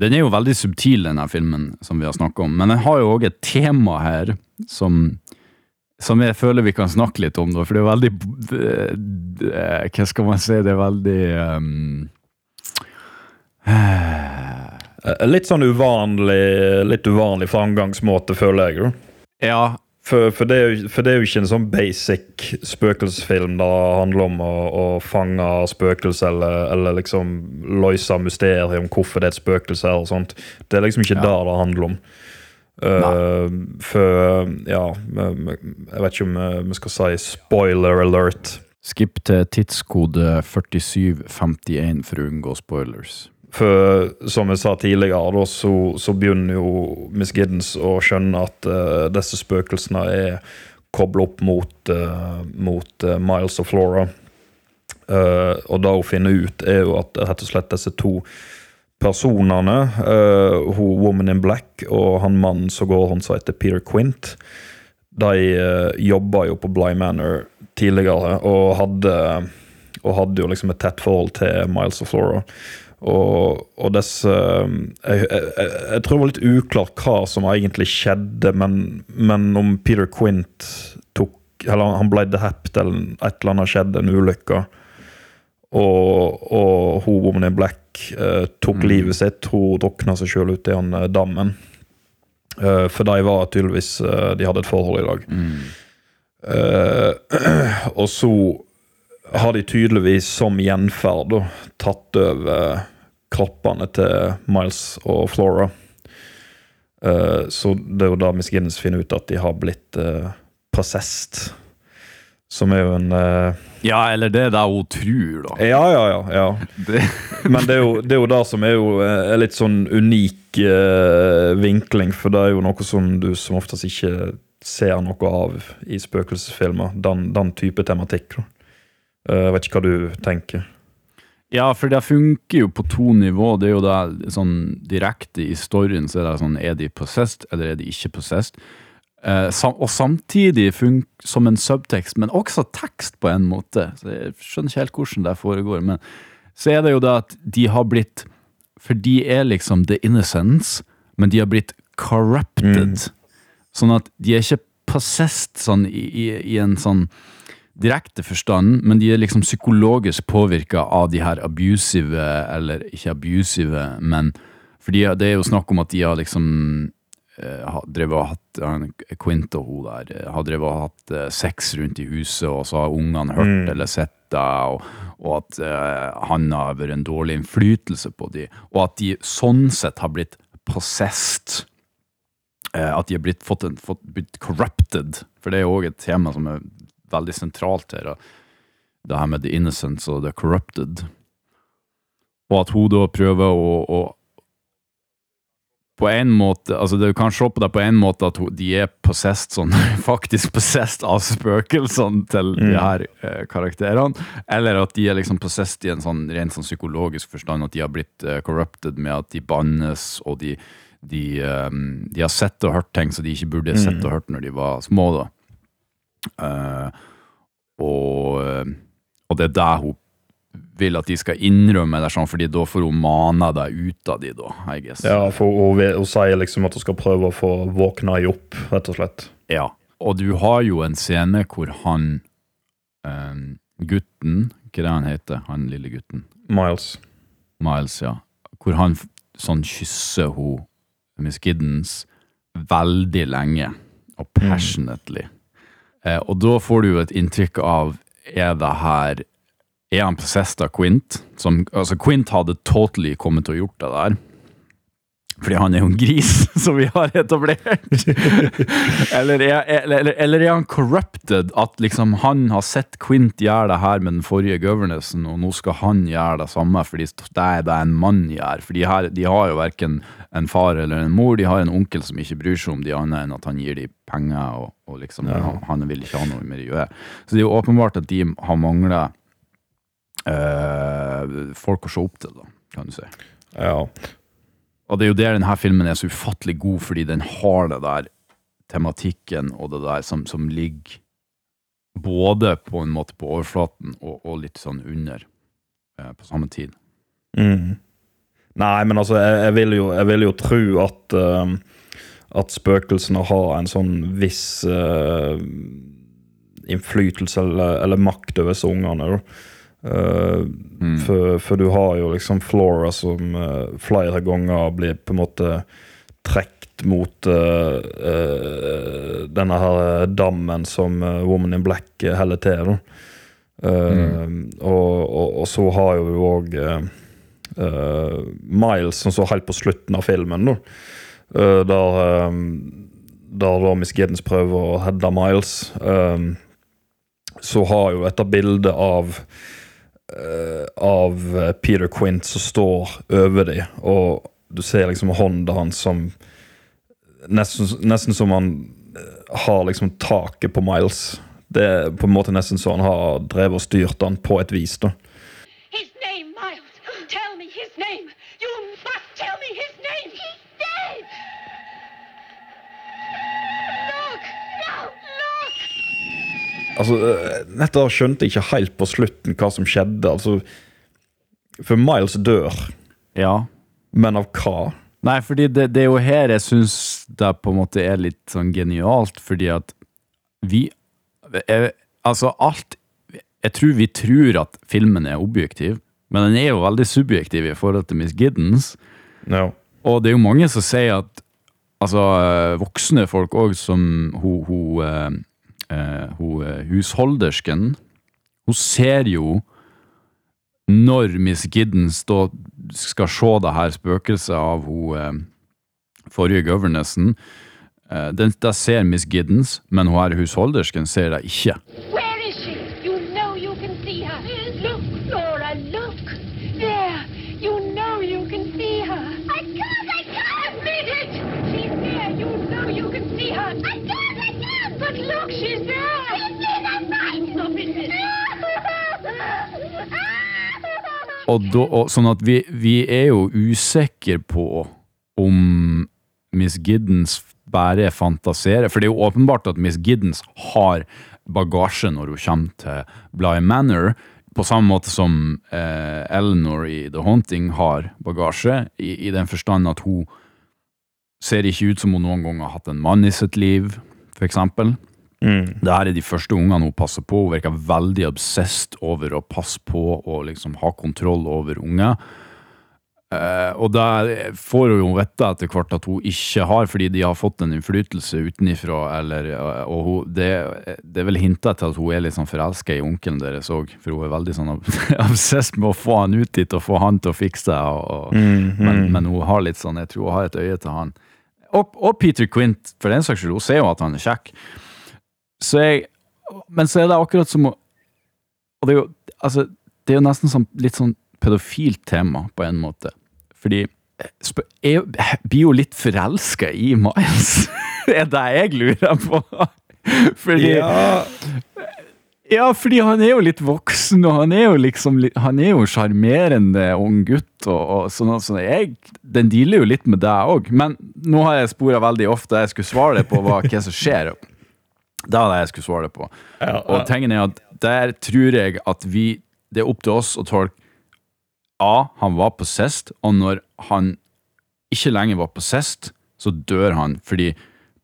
Den er jo veldig subtil, denne filmen, som vi har snakka om, men den har jo òg et tema her som som jeg føler vi kan snakke litt om, da, for det er veldig eh, Hva skal man si? Det er veldig um, Litt sånn uvanlig Litt uvanlig framgangsmåte, føler jeg. jo. Ja, For, for, det jo, for det er jo ikke en sånn basic spøkelsesfilm det handler om å, å fange spøkelser eller, eller liksom løse mysteriet om hvorfor det er et spøkelse. eller sånt. Det er liksom ikke Ja. det det handler om. Uh, for ja Jeg vet ikke om vi- vi skal si spoiler alert. skip til tidskode 4751 for å unngå spoilers. For som jeg sa tidligere, så, så begynner jo Miss Giddens å skjønne at uh, disse spøkelsene er kobla opp mot, uh, mot uh, Miles og Flora. Og det hun finner ut, er jo at rett og slett disse to personene, hun Woman in Black og han mannen som går rundt som heter Peter Quint, de uh, jobba jo på Bly Manor tidligere og hadde, og hadde jo liksom et tett forhold til Miles og Flora. Og, og dess jeg, jeg, jeg, jeg tror det var litt uklart hva som egentlig skjedde, men, men om Peter Quint tok Eller han ble drept, eller et eller annet skjedde, en ulykke. Og, og hun Woman in Black eh, tok livet sitt. Hun drukna seg sjøl ut i den eh, dammen. Eh, for de var tydeligvis eh, De hadde et forhold i dag. Eh, og så har de tydeligvis som gjenferd da, tatt over kroppene til Miles og Flora. Uh, så det er jo da Miss finner ut at de har blitt uh, possessed. Som er jo en uh, Ja, eller det er det hun tror, da. Ja, ja, ja. ja. Det, Men det er, jo, det er jo det som er jo en er litt sånn unik vinkling, for det er jo noe som du som oftest ikke ser noe av i spøkelsesfilmer. Den, den type tematikk. da. Eh, Jeg vet ikke hva du tenker. ja, for det funker jo på to nivå. Det er jo da sånn direkte i storyen, så er det sånn Er de possessed, eller er de ikke possessed? Eh, sam, og samtidig funker som en subtekst, men også tekst på en måte. Så jeg skjønner ikke helt hvordan det foregår. Men så er det jo det at de har blitt For de er liksom the innocence, men de har blitt corrupted. Sånn at de er ikke possessed sånn i, i, i en sånn direkte forstand, men de er liksom psykologisk påvirka av de her abusive, eller ikke abusive, men fordi det er jo snakk om at de har liksom eh, drevet og hatt han, Quint og hun der eh, har drevet og hatt eh, sex rundt i huset, og så har ungene hørt eller sett det, og, og at eh, han har vært en dårlig innflytelse på de, og at de sånn sett har blitt possessed. Eh, at de har blitt, fått en, fått, blitt corrupted, for det er jo òg et tema som er veldig sentralt her. Det her med the Innocent og the corrupted. Og at hun da prøver å, å på en måte, altså Du kan se på det på en måte at de er possessed sånn, faktisk possessed av spøkelsene til de her eh, karakterene, eller at de er liksom possessed i en sånn rent sånn psykologisk forstand, at de har blitt eh, corrupted med at de bannes, og de, de, um, de har sett og hørt ting som de ikke burde sett og hørt når de var små. da. Eh, og, eh, og det er det hun vil at de skal innrømme det, sånn, fordi da får hun mana deg ut av de, da, I guess. Ja, for hun, ve- hun sier liksom at hun skal prøve å få våkna i opp, rett og slett. Ja. Og du har jo en scene hvor han eh, gutten, hva er det han heter, han lille gutten? Miles. Miles, ja. Hvor han sånn kysser hun Miss Giddens veldig lenge, og passionately. Eh, og da får du jo et inntrykk av er det her Er han possessed Quint? Som, altså Quint hadde totally kommet til å gjort det der. Fordi han er jo en gris, som vi har etablert. eller, er, eller, eller er han corrupted? At liksom han har sett Quint gjøre det her med den forrige governessen, og nå skal han gjøre det samme fordi det er det en mann gjør. For de, her, de har jo verken en far eller en mor, de har en onkel som ikke bryr seg om de annet enn at han gir dem penger, og, og liksom, han, han vil ikke ha noe med gjøre. Så det er jo åpenbart at de har mangla folk å se opp til, da, kan du si. Ja. Og det er jo der denne filmen er så ufattelig god, fordi den har det der tematikken og det der som, som ligger både på en måte på overflaten og, og litt sånn under eh, på samme tid. Mm. Nei, men altså, jeg, jeg, vil, jo, jeg vil jo tro at uh, at spøkelsene har en sånn viss uh, innflytelse eller, eller makt over disse ungene. Eh, for, for du har jo liksom Flora som uh, flere ganger blir på en måte trukket mot uh, denne her dammen som Woman in Black heller til. Eh, og, og, og så har jo du òg Miles som så helt på slutten av filmen. da. Der, der da Miss Giddens prøver å heade Miles. så har jo dette bildet av av Peter Quint som står over dem, og du ser liksom hånda hans som Nesten, nesten som han eh, har liksom taket på Miles. Det er på en måte nesten så han har drevet og styrt han på et vis. da. His name, Miles. Tell me his name. You must tell me his name. He's dead. Look. No, look. Altså, eh, Dette skjønte jeg ikke helt på slutten hva som skjedde. altså For Miles dør, Ja. men av hva? Nei, fordi det, det er jo her jeg syns det på en måte er litt sånn genialt, fordi at vi er, Altså, alt Jeg tror vi tror at filmen er objektiv, men den er jo veldig subjektiv i forhold til Miss Giddens. No. Og det er jo mange som sier at Altså, eh, voksne folk òg, som hun, hun, eh, eh, hun eh, husholdersken Hun ser jo når Miss Giddens da skal se det her spøkelset av hun eh, forrige governessen. Eh, den, da ser Miss Giddens, men hun her husholdersken ser det ikke. You know you. Look, Laura, look. There. You know you can see her. I can't, I can't. Admit it. She's there. You know you can see her. I can't, Stop it. Og da, og, sånn at vi, vi er jo usikre på om Miss Giddens bare fantaserer. For det er jo åpenbart at Miss Giddens har bagasje når hun kommer til Bly Manor. På samme måte som eh, Eleanor i The Haunting har bagasje, i, i den forstand at hun ser ikke ut som hun noen gang har hatt en mann i sitt liv, eksempel. Mm. Det her er de første ungene hun passer på. Hun virker veldig obsessed over å passe på og liksom ha kontroll over unger. Uh, og der får hun jo vite etter hvert at hun ikke har, fordi de har fått en innflytelse utenifra, eller, eh, og hun, det, det er vel hinta til at hun er litt sånn forelska i onkelen deres òg, for hun er veldig sånn obsess med å få han ut dit og få han til å fikse det, og, og, men, men hun har litt sånn, jeg tror hun har et øye til han. Og, og Peter Quint, for den saks skyld, hun ser jo at han er kjekk. Så jeg, men så er det akkurat som å det er jo, altså, det er jo nesten sånn, litt sånn pedofilt tema, på en måte. Fordi jeg blir jo litt forelska i Miles. det er det jeg lurer på. Fordi Ja, ja, fordi han er jo litt voksen, og han er jo liksom Han er jo en sjarmerende ung gutt, og, og sånn, sånn, jeg Den dealer jo litt med deg òg, men nå har jeg spora veldig ofte. Jeg skulle svare det på hva, hva som skjer. Det var det jeg skulle svare det på. Ja, Og tingen er at der tror jeg at vi Det er opp til oss å tolke A. Han var på sist, og når han ikke lenger var på sist, så dør han fordi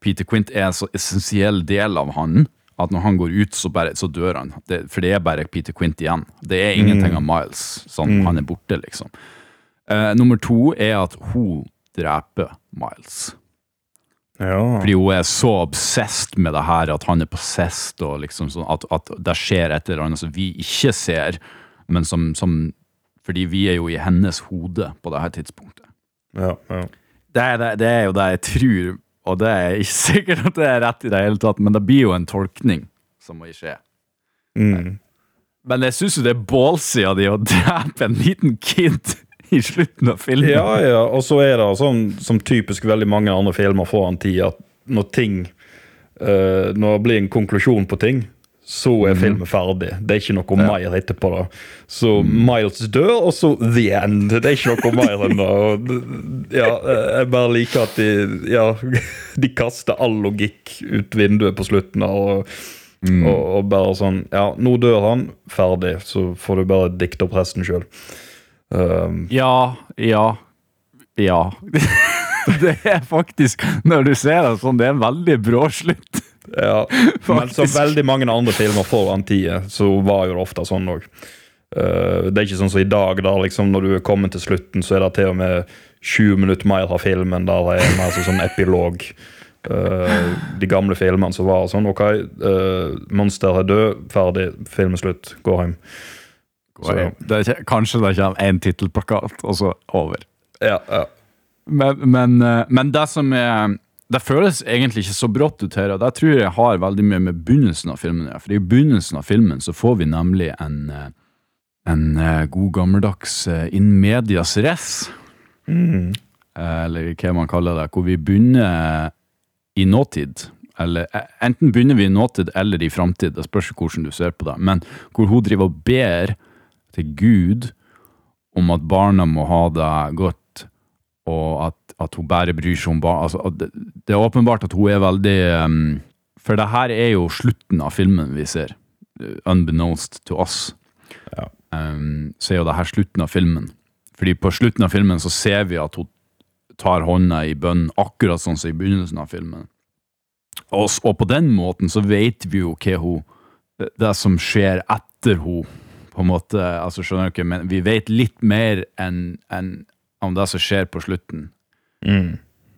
Peter Quint er en så essensiell del av han at når han går ut, så, bare, så dør han. Det, for det er bare Peter Quint igjen. Det er ingenting av Miles. Sånn, Han er borte, liksom. Eh, nummer to er at hun dreper Miles. Ja. Fordi hun er så obsessed med det her at han er possessed, og liksom sånn at, at det skjer et eller annet som vi ikke ser, men som, som Fordi vi er jo i hennes hode på det her tidspunktet. ja, ja. Det er, det, det er jo det jeg tror, og det er ikke sikkert at det er rett i det hele tatt, men det blir jo en tolkning som må skje. Mm. Men jeg syns jo det er ballsy av de å drepe en liten kid i slutten av filmen. Ja, ja, og så er det sånn som typisk veldig mange andre filmer får en tid, at når ting uh, Når det blir en konklusjon på ting, så er filmen ferdig. Det er ikke noe mer etterpå. da. Så Miles dør, og så the end. Det er ikke noe mer enn det. Ja, jeg bare liker at de ja, de kaster all logikk ut vinduet på slutten. Og, og, og bare sånn Ja, nå dør han. Ferdig. Så får du bare dikte opp resten sjøl. Um, Ja, ja, ja. det er faktisk, når du ser det sånn, det er en veldig brå slutt. Ja, men som veldig mange andre filmer foran tida, så var jo det ofte sånn òg. det er ikke sånn som i dag, da liksom når du er kommet til slutten, så er det til og med 20 minutter mer av filmen der det er mer sånn, epilog. Eh, de gamle filmene så var det sånn OK, uh, monster er død, ferdig, film er slutt, gå hjem. Så, Det er ikke, kanskje det kommer én tittelplakat, og så over. ja, ja. Men, men, eh, men det som er Det føles egentlig ikke så brått ut her, og det tror jeg har veldig mye med begynnelsen av filmen å. For i begynnelsen av filmen så får vi nemlig en, eh, en eh, god gammeldags eh, in medias res, Mm. eller hva man kaller det, hvor vi begynner i nåtid. Eller enten begynner vi i nåtid eller i framtid, det spørs hvordan du ser på det. Men hvor hun driver og ber til Gud om at barna må ha det godt, og at, at hun bare bryr seg om barn. Altså, det, det er åpenbart at hun er veldig um, For det her er jo slutten av filmen vi ser. uh, Unbeknownst to us. Ja. Um, så er jo det her slutten av filmen. Fordi på slutten av filmen så ser vi at hun tar hånda i bønn, akkurat sånn som i begynnelsen av filmen. Og, og på den måten så vet vi jo hva hun det, det som skjer etter hun på en måte, altså skjønner du ikke, men vi vet litt mer enn enn om det som skjer på slutten, Mm.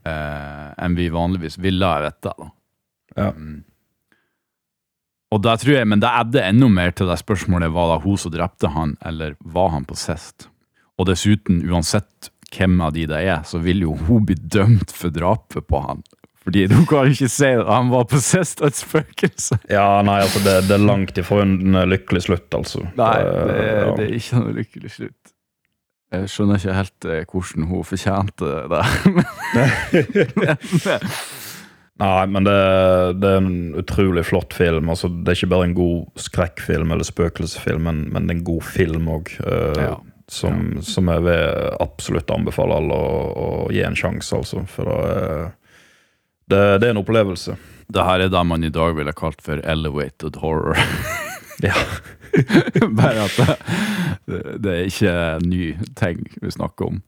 eh, enn vi vanligvis ville ha da. Ja. Mm. Og da tror jeg, men det adder enda mer til det spørsmålet, var det hun som drepte han, eller var han possessed? Og dessuten, uansett hvem av de det er, så vil jo hun bli dømt for drapet på han. Fordi du kan ikke si at han var possessed av et spøkelse. ja, nei, altså, det, det er langt ifra en lykkelig slutt, altså. Nei, det det er ikke noe lykkelig slutt. Jeg skjønner ikke helt eh, hvordan hun fortjente det. Men- Nei, men det, det er en utrolig flott film. Altså, det er ikke bare en god skrekkfilm eller spøkelsesfilm, men, men det er en god film òg. Ja. som, som jeg vil absolutt anbefale alle å, å gi en sjanse, altså. For det, er- det, det er en opplevelse. det her er det man i dag ville kalt for elevated horror. Ja. Bare at det, det, er ikke ny ting vi snakker om.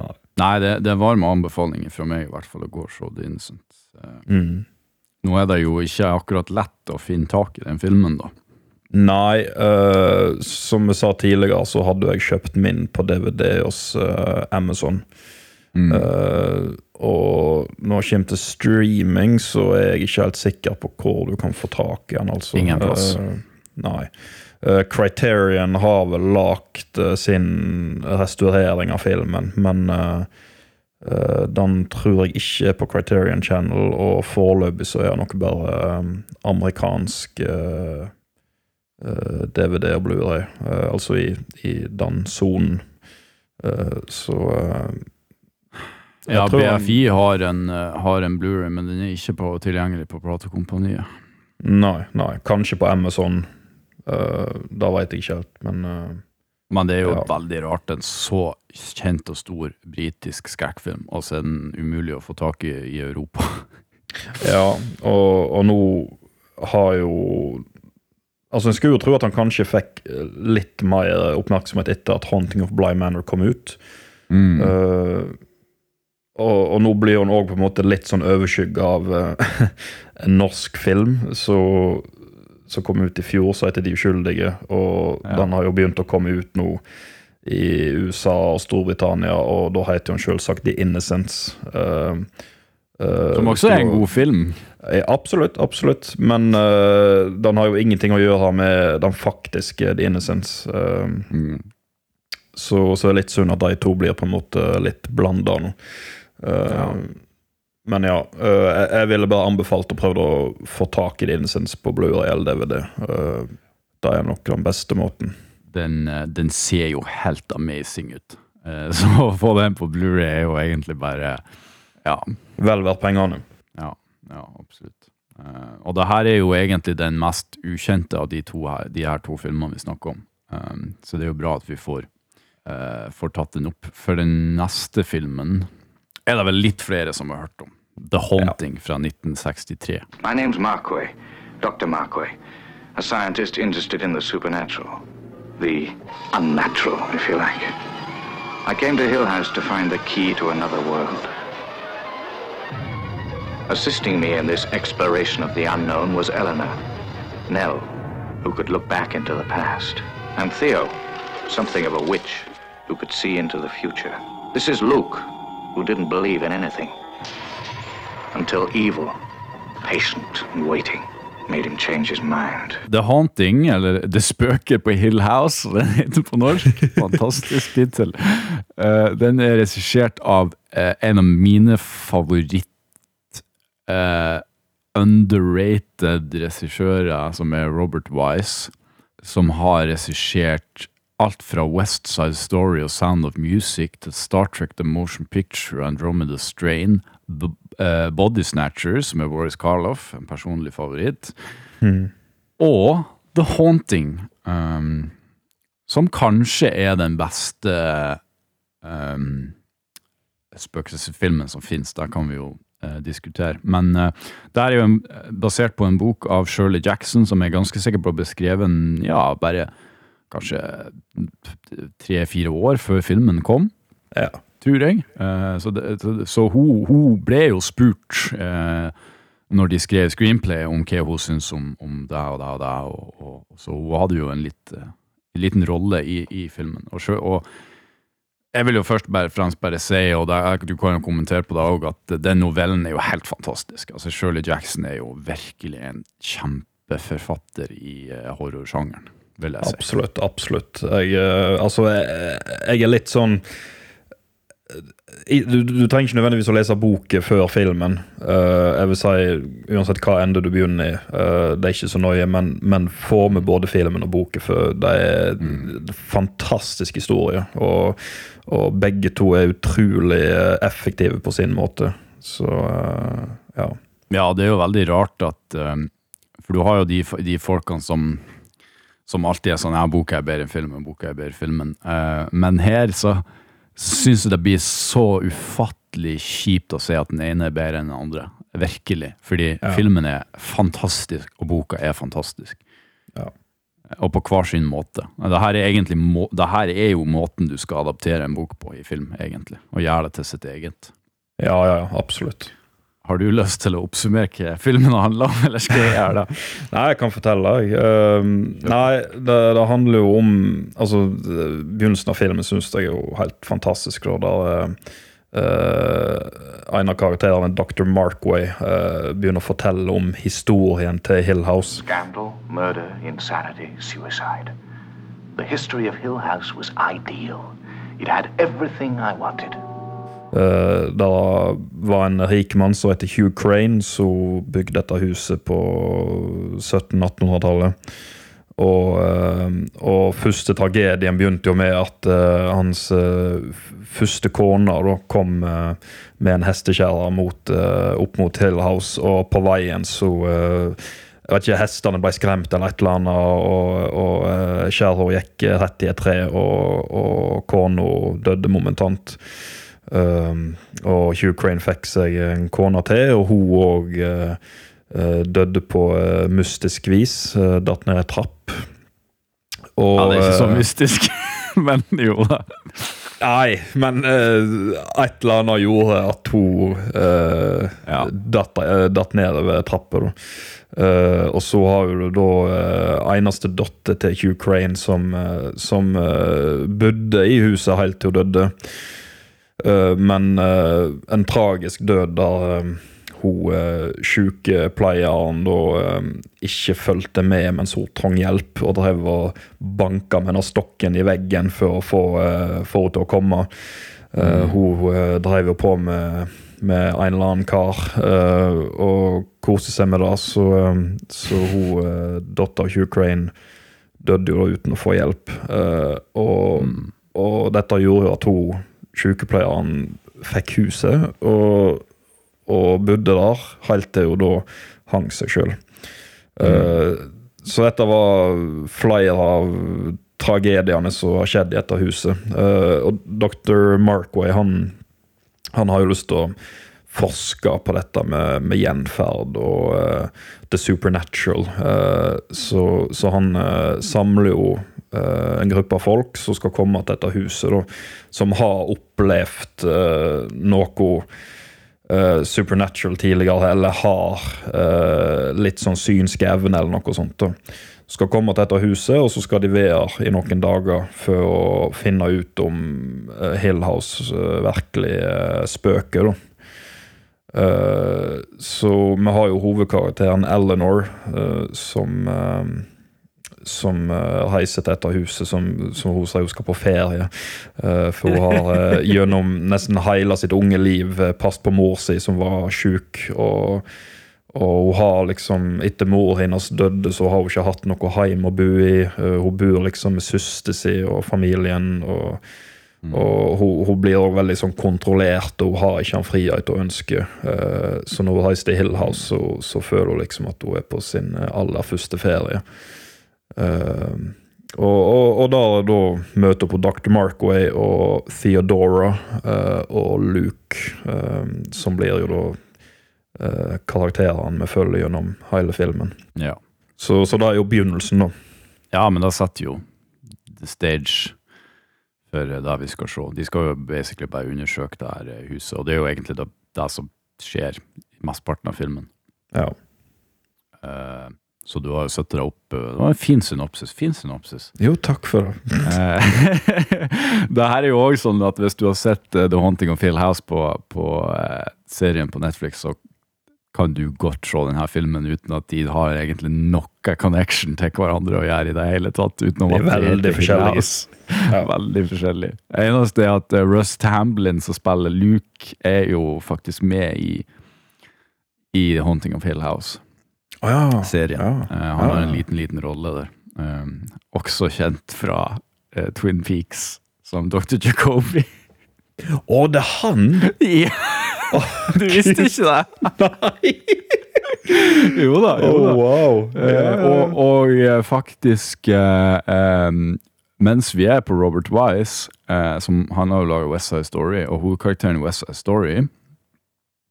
Nei. Nei, det, det er varme anbefalinger fra meg i hvert fall å gå og se The Innocent. Eh, Mm. Nå er det jo ikke akkurat lett å finne tak i den filmen, da. Nei, uh, som vi sa tidligere, så hadde jeg kjøpt min på DVD hos uh, Amazon. Mm. Uh, og når det kommer til streaming, så er jeg ikke helt sikker på hvor du kan få tak i den. Altså. Ingen plass. Eh, nei. Eh, Criterion har vel lagt eh, sin restaurering av filmen, men eh, den tror jeg ikke er på Criterion Channel, og foreløpig så er det nok bare amerikansk DVD og Blu-ray, altså i, i den sonen. Så Ja, BFI har en, har en Blu-ray, men den er ikke på, tilgjengelig på platekompaniet. Nei, nei. Kanskje på Amazon. Uh, da veit jeg ikke helt, men uh, Men det er jo Ja. veldig rart, en så kjent og stor britisk skrekkfilm, og så er den umulig å få tak i i Europa. Ja, og, og nå har jo Altså, En skulle jo tro at han kanskje fikk eh, litt mer oppmerksomhet etter at 'Haunting of Bly Manor' kom ut. Mm. Uh, og, og nå blir han òg litt sånn overskygga av en norsk film så, som kom ut i fjor, som heter 'De uskyldige'. Og Ja. den har jo begynt å komme ut nå i USA og Storbritannia, og da heter den selvsagt 'The Innocents'. Uh, eh, Som også er en god film. Eh, Absolutt, absolutt. Men uh, den har jo ingenting å gjøre med den faktiske The Innocents. Mm. så, så er det litt synd at de to blir på en måte litt blanda nå. Ja. Men ja, eh, jeg, jeg ville bare anbefalt å prøve å få tak i din sens på Blu-ray eller DVD. Eh, det er nok den beste måten. Den, eh, den ser jo helt amazing ut. Så å få den på Blu-ray er jo egentlig bare Ja, Vel verdt pengene. ja, ja absolutt. Og det her er jo egentlig den mest ukjente av de, to her, de her to filmene vi snakker om. Så det er jo bra at vi får, får tatt den opp. For den neste filmen er det vel litt flere som har hørt om. The Haunting fra 1963. My name's Marquay, Dr. Marquay, a scientist interested in the supernatural. The unnatural, if you like. I came to Hill House to find the key to another world. Assisting me in this exploration of the unknown was Eleanor, Nell, who could look back into the past, and Theo, something of a witch who could see into the future. This is Luke, who didn't believe in anything until evil, patient and waiting. The Haunting, eller Det spøker på Hill House, den heter på norsk. Fantastisk tittel. Eh, den er regissert av eh, en av mine favoritt eh, underrated regissører, som er Robert Wise, som har regissert alt fra West Side Story og Sound of Music til Star Trek The Motion Picture, Andromeda Strain, B uh, Body Snatchers med Boris Karloff, en personlig favoritt, og The Haunting, um, som kanskje er den beste um, spøkelsesfilmen som finnes. Der kan vi jo uh, diskutere. Men uh, det er jo en, basert på en bok av Shirley Jackson, som er ganske sikker på beskreven ja, bare kanskje tre-fire år før filmen kom Ja. tror jeg. Eh, så det, så, hun, hun ble jo spurt eh, når de skrev screenplay om hva hun syntes om, om det og det og det, og, og, så hun hadde jo en, litt, eh, en liten rolle i, i filmen. Og, og jeg vil jo først bare, fremst bare si, og det, du kan jo kommentere på det òg, at den novellen er jo helt fantastisk. Altså Shirley Jackson er jo virkelig en kjempeforfatter i horrorsjangeren, vil jeg si. Absolutt, absolutt. Jeg, eh, altså, jeg, jeg er litt sånn du, du trenger ikke nødvendigvis å lese boken før filmen. Uh, jeg vil si, Uansett hva ende du begynner i, uh, det er ikke så nøye, men, men få med både filmen og boken For Det er en fantastisk historie, og, og begge to er utrolig effektive på sin måte. Så uh, ja. Ja, det er jo veldig rart at For du har jo de, de folkene som som alltid er sånn ja, boka er bedre enn filmen, boka er bedre enn filmen. Uh, men her så syns jeg det blir så ufattelig kjipt å se at den ene er bedre enn den andre. Virkelig. Fordi Ja. filmen er fantastisk, og boka er fantastisk. Ja. Og på hver sin måte. Det her er, egentlig må, det her er jo måten du skal adaptere en bok på i film, egentlig. Og gjøre det til sitt eget. Ja, ja, ja, absolutt. Har du lyst til å oppsummere hva filmen handler om, eller skal jeg gjøre det? Nei, jeg kan fortelle. Jeg. Ehm, nei, det, det handler jo om Altså, begynnelsen av filmen syns jeg er jo helt fantastisk. Da, der uh, en av karakterene, Dr. Markway, uh, begynner å fortelle om historien til Hill House. Scandal, murder, insanity, suicide. The history of Hill House was ideal. It had everything I wanted. Uh, det var en rik mann som heter Hugh Crane, som bygde dette huset på 1700-1800-tallet. Og, eh, og første tragedien begynte jo med at uh, hans uh, første kone da, kom uh, med en hestekjerre eh, opp mot Hill House, og på veien så eh, jeg vet ikke, Hestene ble skremt eller et eller annet, og, og skjæra gikk rett i et tre, og, og kona døde momentant. Um, og Hugh Crane fikk seg en kone til, og hun òg uh, døde på uh, mystisk vis. Uh, datt ned ei trapp. Og, Ja, det er ikke så eh, mystisk, men jo da. Nei, men eh, et eller annet gjorde at hun eh, Ja. datt, eh, datt nedover trappa. Eh, og så har du da uh, eneste datter til Hugh Crane som, uh, som eh, bodde i huset helt til hun døde. Eh, men eh, en tragisk død der eh, hun uh, sykepleieren da eh, ikke fulgte med mens hun trang hjelp, og drev og banka med den stokken i veggen for å få, henne til å komme. Eh, Hun drev jo på med, med en eller annen kar og koste seg med det, så, så hun, uh, dattera Hugh Crane, døde jo da uten å få hjelp. Og, og dette gjorde jo at hun, sykepleieren, fikk huset. og og bodde der, helt til hun da hang seg sjøl. så dette var flere av tragediene som har skjedd i dette huset. Uh, og dr. Markway han, han har jo lyst til å forske på dette med, med gjenferd og uh, the supernatural. Så, så han samler jo en gruppe folk som skal komme til dette huset, da, som har opplevd uh, noe uh, supernatural tidligere, eller har uh, litt sånn synsk evne, eller noe sånt. da. Skal komme til dette huset, og så skal de være i noen dager for å finne ut om eh, Hill House eh, virkelig eh, spøker. da. Eh, så vi har jo hovedkarakteren Eleanor, eh, som eh, som uh, reiser til dette huset som, som hun sier hun skal på ferie. Eh, for hun har eh, gjennom nesten hele sitt unge liv passet på mor si, som var sjuk. Og, og hun har liksom, etter mor hennes døde, så har hun ikke hatt noe hjem å bo i. Eh, hun bor liksom med søster si og familien. og og hun, hun blir også veldig sånn kontrollert, og hun har ikke en frihet hun ønsker. Eh, så når hun reiser til Hill House, så, så føler hun liksom at hun er på sin eh, aller første ferie. Eh, og, og, og da, da møter på Dr. Markway og Theodora uh, og Luke, eh, som blir jo da uh, karakterene vi følger gjennom hele filmen. Ja. Så, så det er jo begynnelsen, da. ja, men da setter jo the stage for det vi skal se. De skal jo basically bare undersøke det her huset, og det er jo egentlig det, det som skjer i mesteparten av filmen. Ja. Eh, så du har satt deg opp Det var en fin synopsis. Fin synopsis. Jo, takk for det. Eh, det her er jo også sånn at hvis du har sett eh, The Haunting of Hill House på, på eh, serien på Netflix, så kan du godt se denne filmen uten at de har egentlig noe connection til hverandre å gjøre i det hele tatt. Utenom De er at det veldig heter Hill forskjellige. Ja. Veldig forskjellig. Det eneste er at Russ Tamblin som spiller Luke, er jo faktisk med i, i The Haunting of Hill House Å ja. serien. Ja. Eh, han har en liten, liten rolle der. Um, også kjent fra uh, Twin Peaks som Dr. Jacobi. Å, det er han! ja! Du visste ikke det? Nei! jo da. Jo da. Oh, wow. Uh, og, og faktisk em, Mens vi er på Robert Wise, som han har laget West Side Story, og hovedkarakteren i West Side Story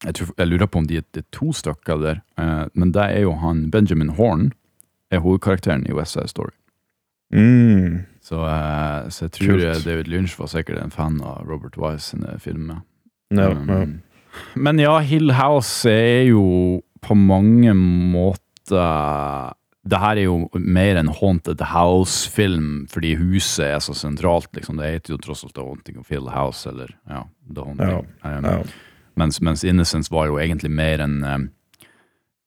jeg, tror, jeg lurer på om de er det to stykker der, eh, men det er jo han Benjamin Horn, er hovedkarakteren i West Side Story. Mm. Så, eh, så jeg tror Kult. David Lynch var sikkert en fan av Robert Wise sine filmer. No, Um, no. Men ja, Hill House er jo på mange måter Det her er jo mer en Haunted House-film, fordi huset er så sentralt. liksom. Det heter jo tross alt The Haunting of Hill House, eller ja, The Haunting. Um, ja. Mens, mens Innocence var jo egentlig mer en um,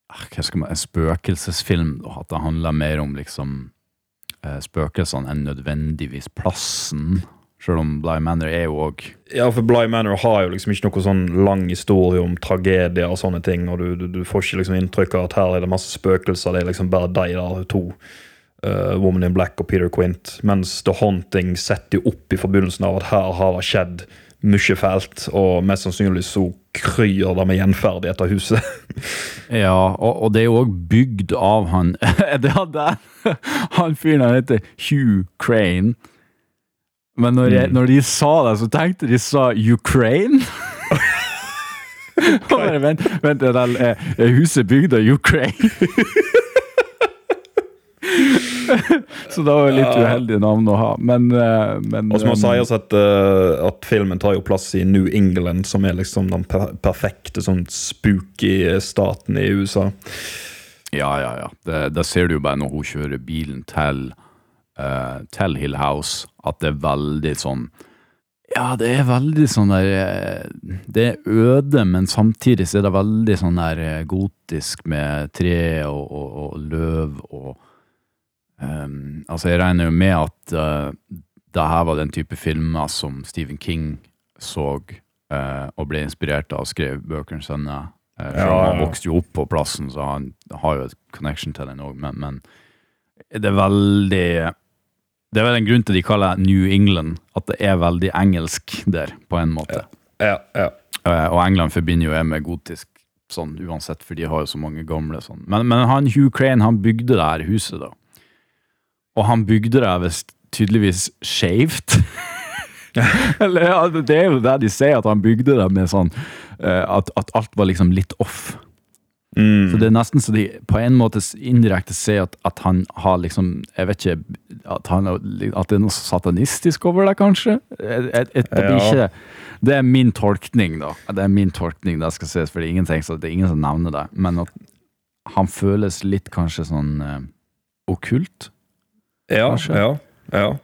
ah, man, en spøkelsesfilm. At det handla mer om liksom eh, spøkelsene enn nødvendigvis plassen. Selv om Bly Manor er jo òg Ja, for Bly Manor har jo liksom ikke noe sånn lang historie om tragedier og sånne ting, og du, du, du får ikke liksom inntrykk av at her er det masse spøkelser, det er liksom bare de der to. Uh, Woman in Black og Peter Quint. Mens The Haunting setter jo opp i forbindelsen av at her har det skjedd mye fælt, og mest sannsynlig så kryr det med gjenferd i dette huset. Ja, og, og det er jo òg bygd av han Det hadde Han fyren han heter Hugh Crane. Men når, jeg, når de sa det, så tenkte de sa Ukraine. Bare vent, vent det er huset bygd av Ukraine? Så det var litt uheldig navn å ha, men, eh, men Og så må sies at, at filmen tar jo plass i New England, som er liksom den perfekte sånn spooky staten i USA. Ja, ja, ja. Det, det ser du jo bare når hun kjører bilen til, uh, til Hill House, at det er veldig sånn Ja, det er veldig sånn der eh, Det er øde, men samtidig så er det veldig sånn der gotisk med tre og, og, og løv og ehm, Altså, jeg regner jo med at uh, det her var den type filmer som Stephen King så uh, og ble inspirert av og skrev bøkene sine. Uh, Ja, han vokste jo opp på plassen, så han har jo et connection til den òg, men, men det er veldig Det er vel en grunn til de kaller New England, at det er veldig engelsk der, på en måte. Ja, ja. uh, og England forbinder jo jeg med gotisk, sånn uansett, for de har jo så mange gamle sånn. Men, men han Hugh Crane, han bygde det her huset, da. Og han bygde det visst tydeligvis skeivt. Eller ja, det er jo der de sier, at han bygde det med sånn eh, at, at alt var liksom litt off. Mm. Så det er nesten så de på en måte indirekte ser at, at han har liksom Jeg vet ikke At, han, at det er noe satanistisk over det, kanskje? Et, et, et, Ja. ikke, det er min tolkning, da. Det er min tolkning, det skal ses, for det er ingen, så det er ingen som nevner det. Men at han føles litt kanskje sånn uh, okkult. Ja, Kanskje. ja, ja.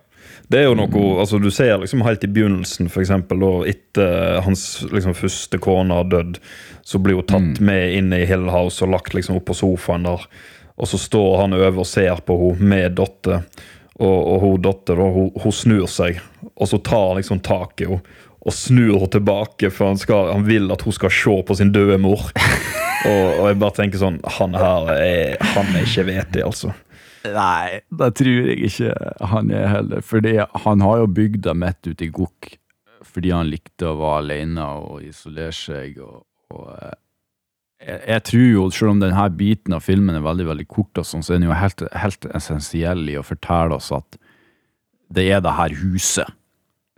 Det er jo noe altså Du ser liksom helt i begynnelsen, eksempel, etter hans liksom, første kone har dødd, så blir hun tatt med inn i Hill House og lagt liksom opp på sofaen der. Og så står han over og ser på henne med datter, og, og hun datter da, hun, hun snur seg, og så tar han liksom tak i henne. Og snur henne tilbake, for han, skal, han vil at hun skal se på sin døde mor. og, og jeg bare tenker sånn Han her er, han er ikke vetig, altså. Nei, det tror jeg ikke han er heller. Fordi han har jo bygd det midt ute i Gokk fordi han likte å være alene og isolere seg. Og, og eh, jeg, jeg tror jo, selv om denne biten av filmen er veldig veldig kort, og sånn, så er den jo helt, helt essensiell i å fortelle oss at det er det her huset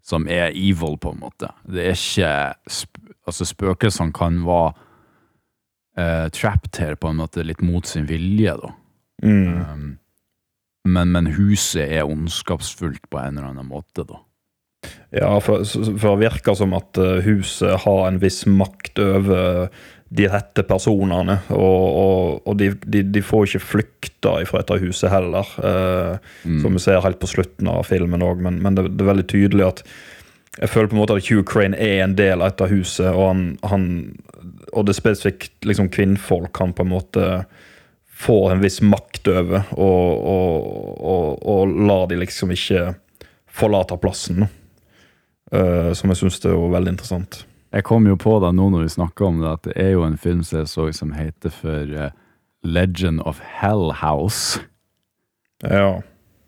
som er evil, på en måte. Det er ikke Altså, spøkelsene kan være uh, trapped her, på en måte, litt mot sin vilje, da. Mm. Um, men, men huset er ondskapsfullt på en eller annen måte, da. Ja, for, for det virker som at eh, huset har en viss makt over de rette personene. Og, og, og de, de, de får ikke flykta fra dette huset heller, eh, som vi ser helt på slutten av filmen òg. Men, men det, det er veldig tydelig at jeg føler på en måte at Hugh Crane er en del av dette huset, og, han, han, og det spesifikt liksom kvinnfolk han på en måte får en viss makt over, og, og, og, og lar de liksom ikke forlate plassen. Eh, som jeg syns er jo veldig interessant. Jeg kom jo på det nå når vi snakker om det, at det er jo en film som jeg så som heter for eh, Legend of Hell House. Ja.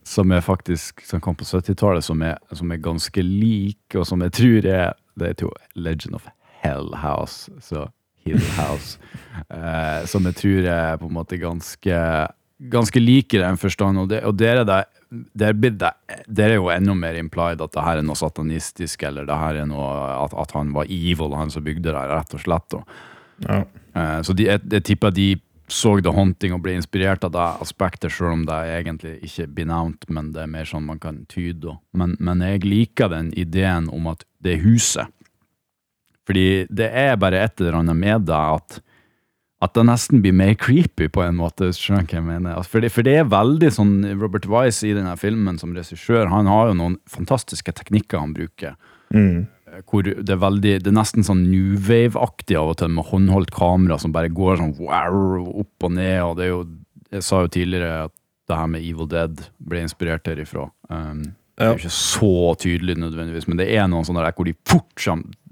Som er faktisk, som kom på 70-tallet, som, som er ganske lik, og som jeg tror er Det er jo Legend of Hell House, så Hill House. eh, som jeg tror er på en måte ganske ganske like i den forstand, og, det, og der er der, blir der er jo enda mer implied at det her er noe satanistisk, eller det her er noe at, at han var evil, han som bygde det, her, rett og slett. Og, Ja. Eh, Så de, jeg, jeg tipper de så The Haunting og ble inspirert av det aspektet, selv om det egentlig ikke blir nevnt, men det er mer sånn man kan tyde. Men, men jeg liker den ideen om at det er huset. Fordi det er bare et eller annet med det at, at det nesten blir mer creepy på en måte, skjønner jeg mener? For det, for det er veldig sånn Robert Wise i denne filmen som regissør, han har jo noen fantastiske teknikker han bruker Mm. hvor det er veldig, det er nesten sånn New Wave-aktig av og til, med håndholdt kamera som bare går sånn wow, opp og ned, og det er jo, jeg sa jo tidligere at det her med Evil Dead ble inspirert derifra. Um, Det er jo ikke så tydelig nødvendigvis, men det er noen sånne der hvor de fort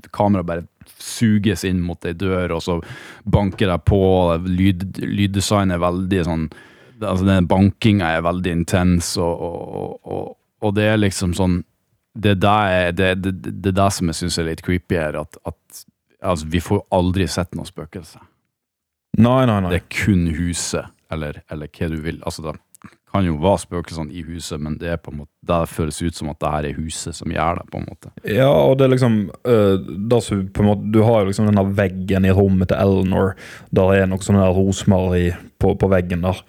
som kamera bare suges inn mot ei dør, og så banker det på, lyd, lyddesign er veldig sånn, altså den bankinga er veldig intens, og, og, og, og det er liksom sånn, det er det, det, det, det det som jeg syns er litt creepy her, at, at altså, vi får aldri sett noe spøkelse. Nei, nei, nei. Det er kun huset, eller, eller hva du vil. Altså, da kan jo være spøkelsene i huset, men det er på en måte, det føles ut som at det her er huset som gjør det. på en måte. Ja, og det er liksom uh, det som måte, Du har jo liksom denne veggen i rommet til Eleanor. Der er noe sånn der rosmaleri på, på veggen der.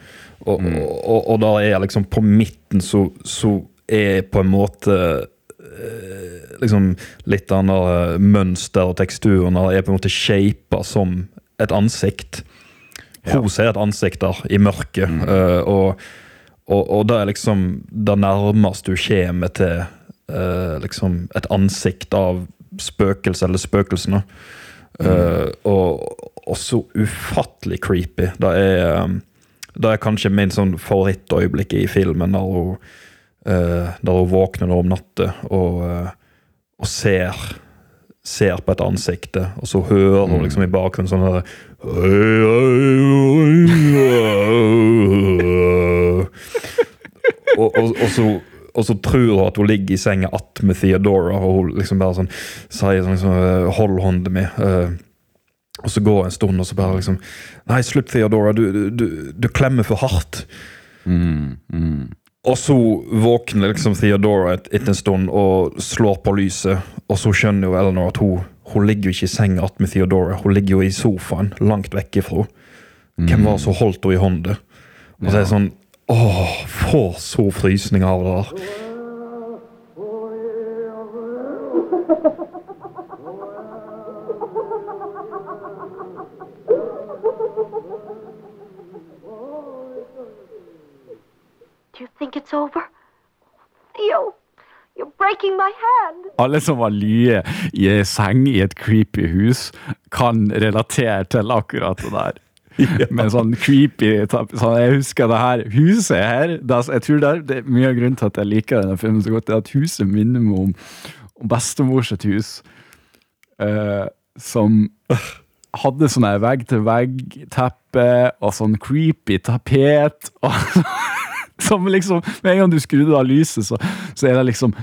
Og, og, og der er liksom på midten så, så er på en måte uh, liksom litt av den der mønster og teksturen der er på en måte shapa som et ansikt. Hun ser et ansikt der i mørket, øh, og, og, og det er liksom det nærmeste du kommer til øh, liksom et ansikt av spøkelse eller spøkelsene. Øh, og, og så ufattelig creepy. Det er, um, det er kanskje min sånn favorittøyeblikk i filmen, der hun, uh, der hun våkner om natta og, uh, og ser ser på et ansikt, og så hører hun liksom i bakgrunnen sånn og, og, og, så, og så tror hun at hun ligger i senga attmed Theodora, og hun liksom bare sånn sier sånn liksom, Hold hånden min. Uh, og så går det en stund, og så bare liksom Nei, slutt, Theodora. Du, du, du, du klemmer for hardt. Mm, mm. Og så våkner liksom Theodora et- etter en stund og slår på lyset. Og så skjønner jo Eleanor at hun, hun ligger jo ikke i senga attmed Theodora. Hun ligger jo i sofaen, langt vekk ifra. Hvem var det som holdt henne i hånda? Og så er det sånn Åh, får så frysninger av det der. Do you think it's over? Theo, you're breaking my hand. Alle som har lye i ei seng i et creepy hus, kan relatere til akkurat det der. Men sånn creepy sånn, Jeg husker det her huset her. Det, jeg tror det er, det er mye av grunnen til at jeg liker denne filmen så godt, er at huset minner meg om, om bestemors sitt hus. uh, som hadde sånn vegg-til-vegg-teppe og sånn creepy tapet. Og, som liksom Med en gang du skrudde av lyset, så, så er det liksom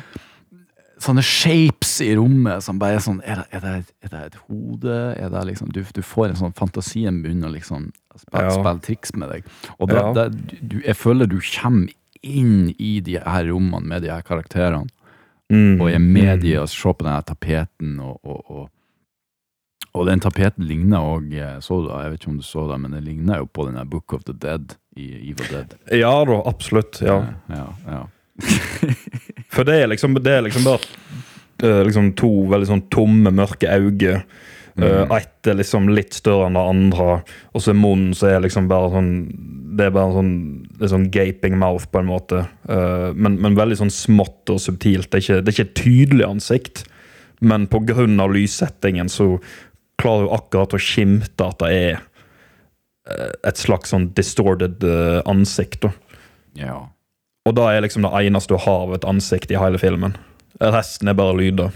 sånne shapes i rommet som bare er sånn Er det, er det, er det et hode? Er det liksom, du, du får en sånn Fantasien begynner og liksom spiller Ja. spille triks med deg. Og da, Ja. det, du, jeg føler du kommer inn i de her rommene med de her karakterene. Mm. Og er med de og ser på den her tapeten og, og, og og den tapeten ligner òg det? Jeg vet ikke om du så det, men den ligner jo på den Book of the Dead i Evil Dead. Ja da, absolutt. ja. ja, ja. For det er liksom, det er liksom bare eh, liksom to veldig sånn tomme, mørke øyne. Mm. Ett er liksom litt større enn det andre, og så munnen så er liksom bare sånn Det er bare sånn, er sånn gaping mouth, på en måte. Eh, men, men veldig sånn smått og subtilt. Det er ikke, det er ikke et tydelig ansikt, men pga. lyssettingen så klarer hun akkurat å skimte at det er eh, et slags sånn distorted eh, ansikt. da. ja. Og da er liksom det eneste du har av et ansikt i hele filmen. Resten er bare lyder.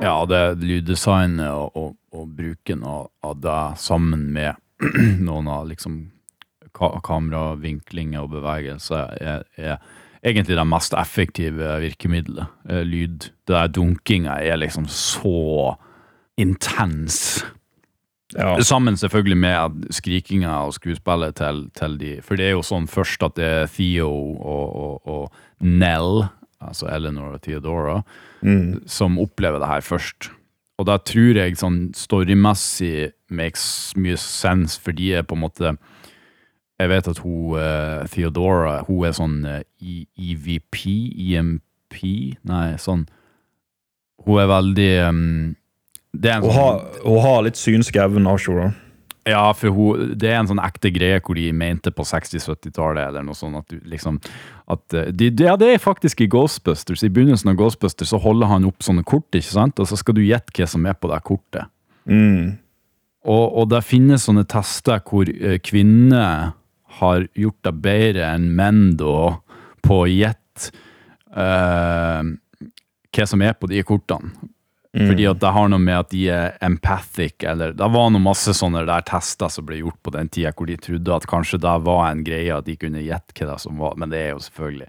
Ja, det er lyddesignet og, og, og bruken av, av det sammen med noen av liksom ka kameravinklinger og bevegelser er, er egentlig det mest effektive virkemidlet. Eh, Lyd. Det der dunkinga er liksom så intens. Ja. Sammen selvfølgelig med skrikinga og skuespillet til, til de For det er jo sånn først at det er Theo og, og, og Nell, altså Eleanor og Theodora, som opplever det her først. Og da tror jeg sånn storymessig makes mye sense, for de er på en måte Jeg vet at hun uh, Theodora hun er sånn eh, E- EVP, EMP Nei, sånn Hun er veldig um, Det er en Hun sånn har, hun har litt synske evner, ikke hun? ja, for hun, det er en sånn ekte greie hvor de mente på 60-70-tallet eller noe sånt at du liksom at eh, de, Ja, det er faktisk i Ghostbusters. I begynnelsen av Ghostbusters så holder han opp sånne kort, ikke sant? Og så skal du gjette hva som er på det kortet. Mm. Og, og det finnes sånne tester hvor eh, kvinner har gjort det bedre enn menn på å gjette uh, hva som er på de kortene. Fordi at det har noe med at de er empathic, eller det var noe masse sånne der tester som ble gjort på den tida, hvor de trodde at kanskje det var en greie at de kunne gjette hva det som var, men det er jo selvfølgelig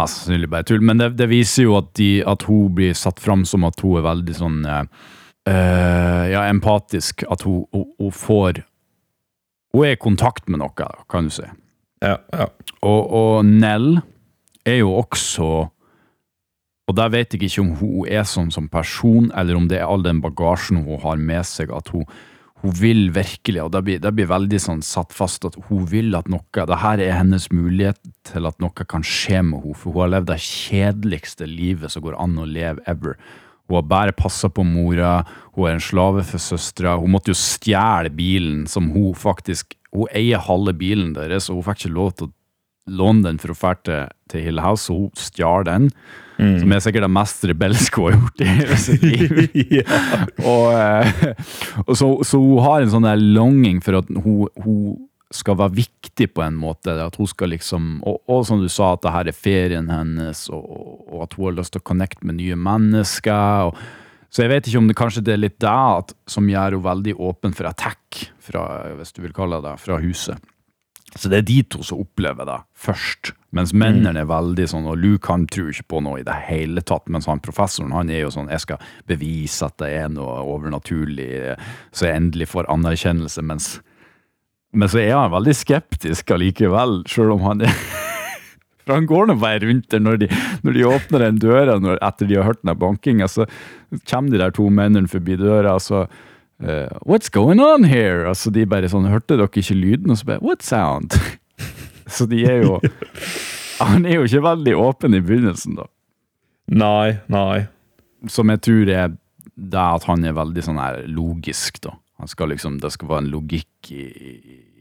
mest sannsynlig bare tull. Men det, det viser jo at, de, at hun blir satt fram som at hun er veldig sånn eh, ja, empatisk. At hun, hun, hun får Hun er i kontakt med noe, kan du si. Ja, ja. Og, og Nell er jo også Og der vet jeg ikke om hun er sånn som person, eller om det er all den bagasjen hun har med seg, at hun, hun vil virkelig, og det blir, det blir veldig sånn satt fast at hun vil at noe Det her er hennes mulighet til at noe kan skje med henne, for hun har levd det kjedeligste livet som går an å leve ever. Hun har bare passa på mora, hun er en slave for søstera. Hun måtte jo stjele bilen som hun faktisk Hun eier halve bilen deres, og hun fikk ikke lov til å låne den for å dra til, til Hill House, så hun stjal den. Som er sikkert det mest rebelske hun har gjort i hele sitt liv. og, eh, og så, så hun har en sånn der longing for at hun, hun skal være viktig på en måte. At hun skal liksom, og, og som du sa, at det her er ferien hennes, og, og at hun har lyst til å connecte med nye mennesker. Og, så jeg vet ikke om det kanskje det er litt det som gjør henne veldig åpen for attack, fra, hvis du vil kalle det, fra huset. Så det er de to som opplever det først. Mens mennene er veldig sånn, og Luke han tror ikke på noe i det hele tatt. Mens han professoren han er jo sånn, jeg skal bevise at det er noe overnaturlig, så jeg endelig får anerkjennelse. Mens, men så er han veldig skeptisk allikevel, sjøl om han er For han går nå bare rundt der når de, når de åpner den døra når, etter de har hørt den bankinga, så kommer de der to mennene forbi døra, og så uh, What's going on here? Altså de bare sånn, Hørte dere ikke lyden? Og så bare What sound? så de er jo Han er jo ikke veldig åpen i begynnelsen, da. Nei, nei. Som jeg tror er det at han er veldig sånn her logisk, da. Han skal liksom, Det skal være en logikk i, i,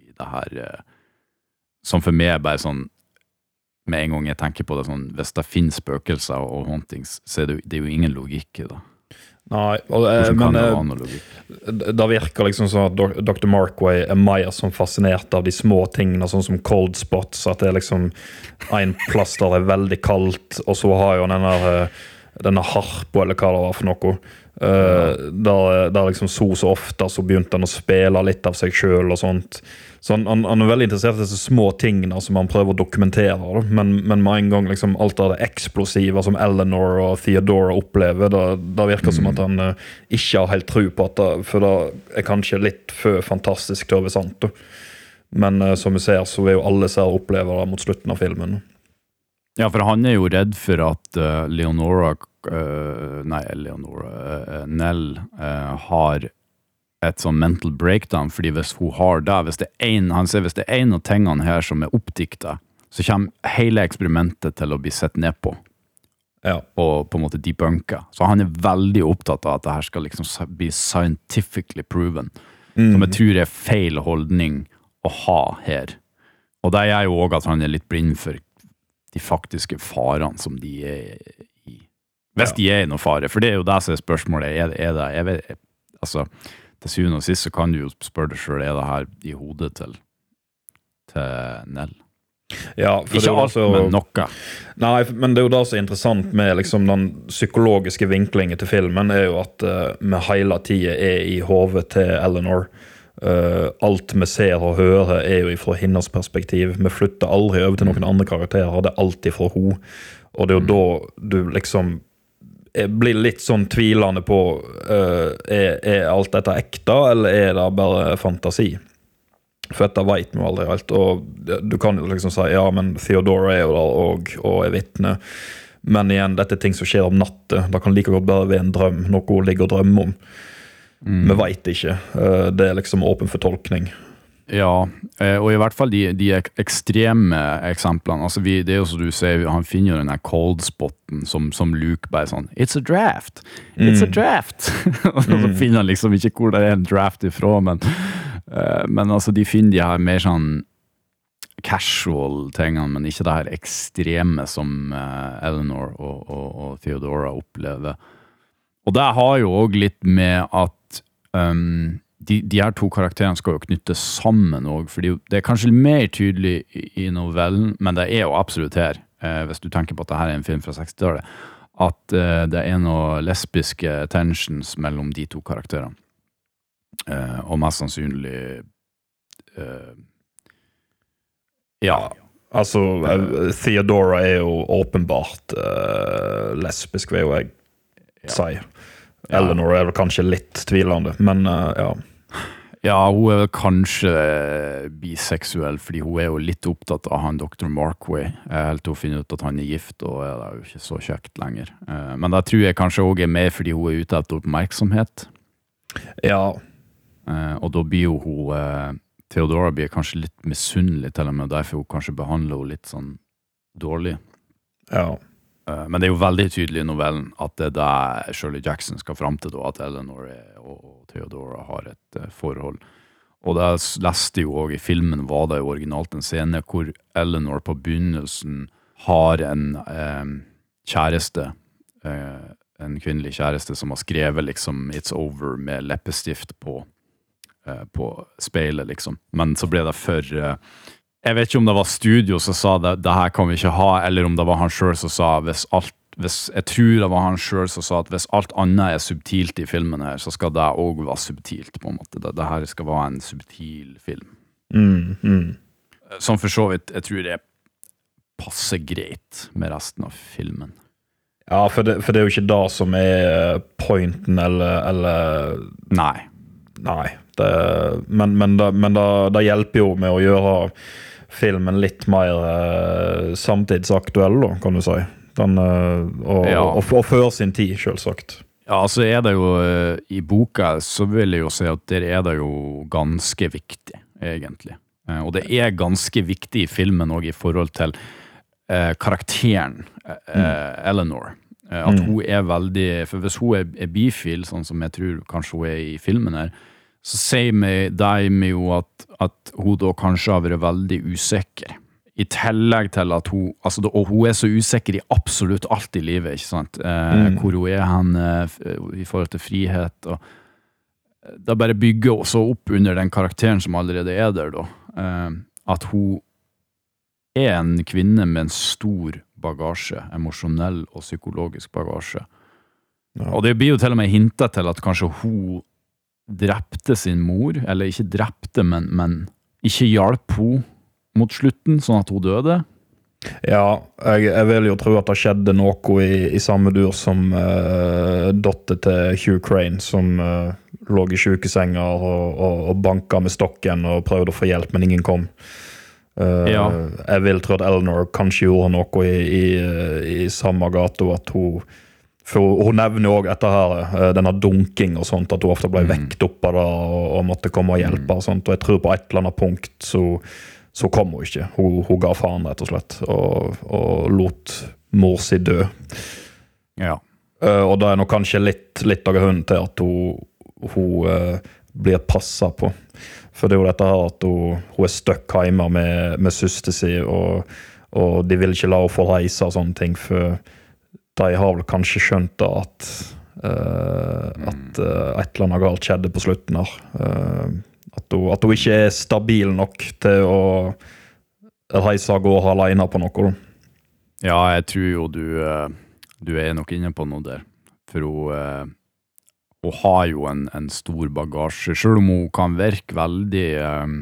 i det her eh, Som for meg er bare sånn Med en gang jeg tenker på det sånn Hvis det finnes spøkelser og hauntings, så er det, det er jo ingen logikk i det. Nei, og, eh, men det eh, det virker liksom sånn at Dr. Markway er mer som fascinert av de små tingene, sånn som cold spots. At det er liksom en plass der det er veldig kaldt, og så har jo denne, eh, denne harpa, eller hva det var for noe. Eh, der, der liksom så så ofte så begynte han å spille litt av seg sjøl og sånt. Så han, han, han er veldig interessert i disse små tingene som han prøver å dokumentere. Da. Men, med en gang liksom alt av det eksplosive som Eleanor og Theodora opplever, da, da virker det som at han uh, ikke har helt tro på at det For det er kanskje litt for fantastisk til å være sant. Da. Men uh, som vi ser, så vil jo alle som opplever det mot slutten av filmen. Ja, for han er jo redd for at Leonora Nei, Leonora eh, Nell eh, har et sånn mental breakdown, fordi hvis hun har det hvis det er en, Han sier hvis det er en av tingene her som er oppdikta, så kommer hele eksperimentet til å bli sett ned på Ja. og på en måte debunka. Så han er veldig opptatt av at det her skal liksom bli scientifically proven. Som jeg tror er feil holdning å ha her. Og det gjør jo òg at han er litt blind for de faktiske farene som de er. Hvis de er i noe fare, for det er jo det som er spørsmålet. Er, er det, jeg vet, altså, til syvende og sist så kan du jo spørre deg sjøl er det her i hodet til, til Nell. Ja, Ikke alt, altså- men noe. Nei, men det er jo det som er interessant med liksom den psykologiske vinklingen til filmen, er jo at uh, vi hele tida er i hodet til Eleanor. Uh, alt vi ser og hører, er jo fra hennes perspektiv. Vi flytter aldri over til noen andre karakterer. Det er alltid fra henne. Og det er jo da du liksom jeg blir litt sånn tvilende på uh, er, er alt dette ekte, eller er det bare fantasi? For dette vet vi aldri helt. Og du kan jo liksom si ja, men Theodora er jo der og, og er vitne. Men igjen, dette er ting som skjer om natta. Det kan like godt bare være en drøm, noe hun ligger og drømmer om. Vi veit ikke. Eh, Det er liksom åpen for tolkning. Ja, eh, og i hvert fall de, de ekstreme eksemplene. Altså vi, det er jo som du sier, Han finner jo den der cold spoten som, som Luke bare sånn It's a draft! It's a draft! og så finner han liksom ikke hvor det er en draft ifra, men, eh, men altså de finner de her mer sånn casual tingene, men ikke det her ekstreme som eh, Eleanor og, og, og Theodora opplever. Og det har jo òg litt med at um, de, de her to karakterene skal jo knyttes sammen òg, for det er kanskje mer tydelig i, novellen, men det er jo absolutt her, eh, hvis du tenker på at dette er en film fra 60-tallet, at eh, det er noen lesbiske tensions mellom de to karakterene. Eh, og mest sannsynlig eh, Ja. Altså, eh, Theodora er jo åpenbart eh, lesbisk, vil jo jeg si. Eleanor er vel kanskje litt tvilende, men uh, ja. Ja, hun er vel kanskje eh, biseksuell, fordi hun er jo litt opptatt av han dr. Markway, helt til hun finner ut at han er gift, og er da jo ikke så kjekt lenger. Eh, Men det tror jeg kanskje òg er mer fordi hun er ute etter oppmerksomhet. Ja, Eh, og da blir jo hun Theodora blir kanskje litt misunnelig til og med, derfor hun kanskje behandler henne litt sånn dårlig. ja. Men det er jo veldig tydelig i novellen at det er det Shirley Jackson skal fram til, da, at Eleanor er- og Theodora har et eh, forhold. Og det jeg leste jo òg i filmen, var det jo originalt en scene hvor Eleanor på begynnelsen har en eh, kjæreste, eh, en kvinnelig kjæreste, som har skrevet liksom 'It's over' med leppestift på, eh, på speilet, liksom. Men så ble det for eh, jeg vet ikke om det var studio som sa det, det her kan vi ikke ha, eller om det var han sjøl som sa hvis alt hvis, Jeg tror det var han sjøl som sa at hvis alt annet er subtilt i filmen, her, så skal det òg være subtilt. på en måte. Det, det her skal være en subtil film. Mm, mm. Som for så vidt jeg tror det passer greit med resten av filmen. Ja, for det, for det er jo ikke det som er pointen, eller, eller Nei. Nei. Det, men men, det, men det, det hjelper jo med å gjøre filmen litt mer eh, samtidsaktuell, da, kan du si. Den, eh, og, Ja. og, og før sin tid, selvsagt. Ja, altså er det jo eh, I boka så vil jeg jo si at der er det jo ganske viktig, egentlig. Eh, Og det er ganske viktig i filmen òg i forhold til eh, karakteren eh, Eleanor. Eh, at Mm. hun er veldig For hvis hun er, er bifil, sånn som jeg tror kanskje hun er i filmen her, så sier de meg jo at, at hun da kanskje har vært veldig usikker. I tillegg til at hun altså, Og hun er så usikker i absolutt alt i livet, ikke sant? Eh, Mm. Hvor hun er hen eh, i forhold til frihet. og Det bare bygger også opp under den karakteren som allerede er der, da. Eh, at hun er en kvinne med en stor bagasje. Emosjonell og psykologisk bagasje. Ja. Og det blir jo til og med hinta til at kanskje hun drepte sin mor, eller ikke drepte, men, men ikke hjalp hun mot slutten, sånn at hun døde. Ja, jeg, jeg vil jo tro at det skjedde noe i, i samme dur som uh, datter til Hugh Crane, som uh, lå i sjukesenga og, og, og banka med stokken og prøvde å få hjelp, men ingen kom. Uh, Ja. Jeg vil tro at Eleanor kanskje gjorde noe i, i, i samme gata. at hun for Hun nevner jo òg dette her, eh, denne dunking og sånt, at hun ofte ble vekt opp av det og, og måtte komme og hjelpe. og sånt, og Jeg tror på et eller annet punkt så, så kom hun ikke. Hun, hun ga faen, rett og slett, og, og lot mor si dø. Ja. Uh, og det er nok kanskje litt, litt av grunnen til at hun, hun uh, blir passa på. For det er jo dette her at hun, hun er stuck hjemme med, med søster si, og, og de vil ikke la henne få reise og sånne ting, for de har vel kanskje skjønt da at uh, at et eller annet galt skjedde på slutten her. Eh, at, hun, at hun ikke er stabil nok til å reise av gårde alene på noe. Ja, jeg tror jo du, eh, du er nok inne på noe der. For hun, eh, hun har jo en, en stor bagasje, selv om hun kan virke veldig eh,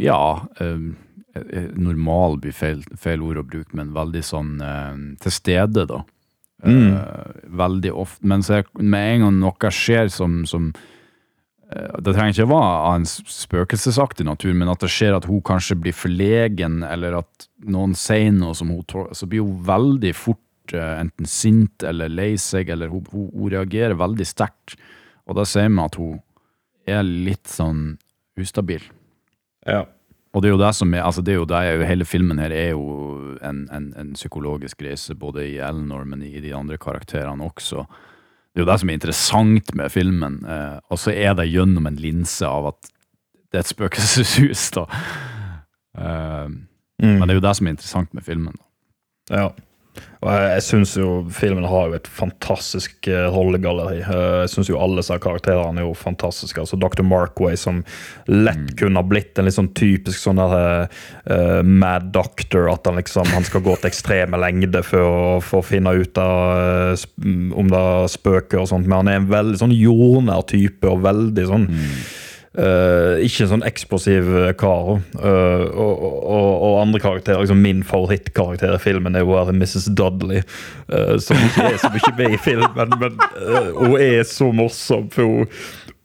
Ja, normal blir feil, feil ord å bruke, men veldig sånn til stede, da. Mm. Veldig ofte. Men så med en gang noe skjer som, som Det trenger ikke være av en spøkelsesaktig natur, men at det skjer at hun kanskje blir forlegen, eller at noen sier noe som hun tåler, så blir hun veldig fort eh, enten sint eller lei seg, eller hun, hun, hun reagerer veldig sterkt. Og da sier vi at hun er litt sånn ustabil. Ja. Og det er jo det som er, altså det er jo det, hele filmen her er jo en, en, en psykologisk reise, både i Eleanor, men i de andre karakterene også. Det er jo det som er interessant med filmen, eh, og så er det gjennom en linse av at det er et spøkelseshus, da. Eh, Mm. Men det er jo det som er interessant med filmen. Da. Ja. Og jeg, jeg syns jo filmen har jo et fantastisk eh, rollegalleri. Eh, jeg syns jo alle disse karakterene er jo fantastiske. Altså Dr. Markway som lett kunne ha blitt en litt sånn typisk sånn der uh, mad doctor. At han liksom han skal gå til ekstreme lengder for for å finne ut av, om det er spøker og sånt. Men han er en veldig sånn jordnær type og veldig sånn eh, ikke en sånn eksplosiv eh, kar. Uh, og, og, og andre karakterer, liksom Min favorittkarakter i filmen er jo her Mrs. Dudley. Uh, som ikke er så mye med i filmen, men eh, hun er så morsom. for hun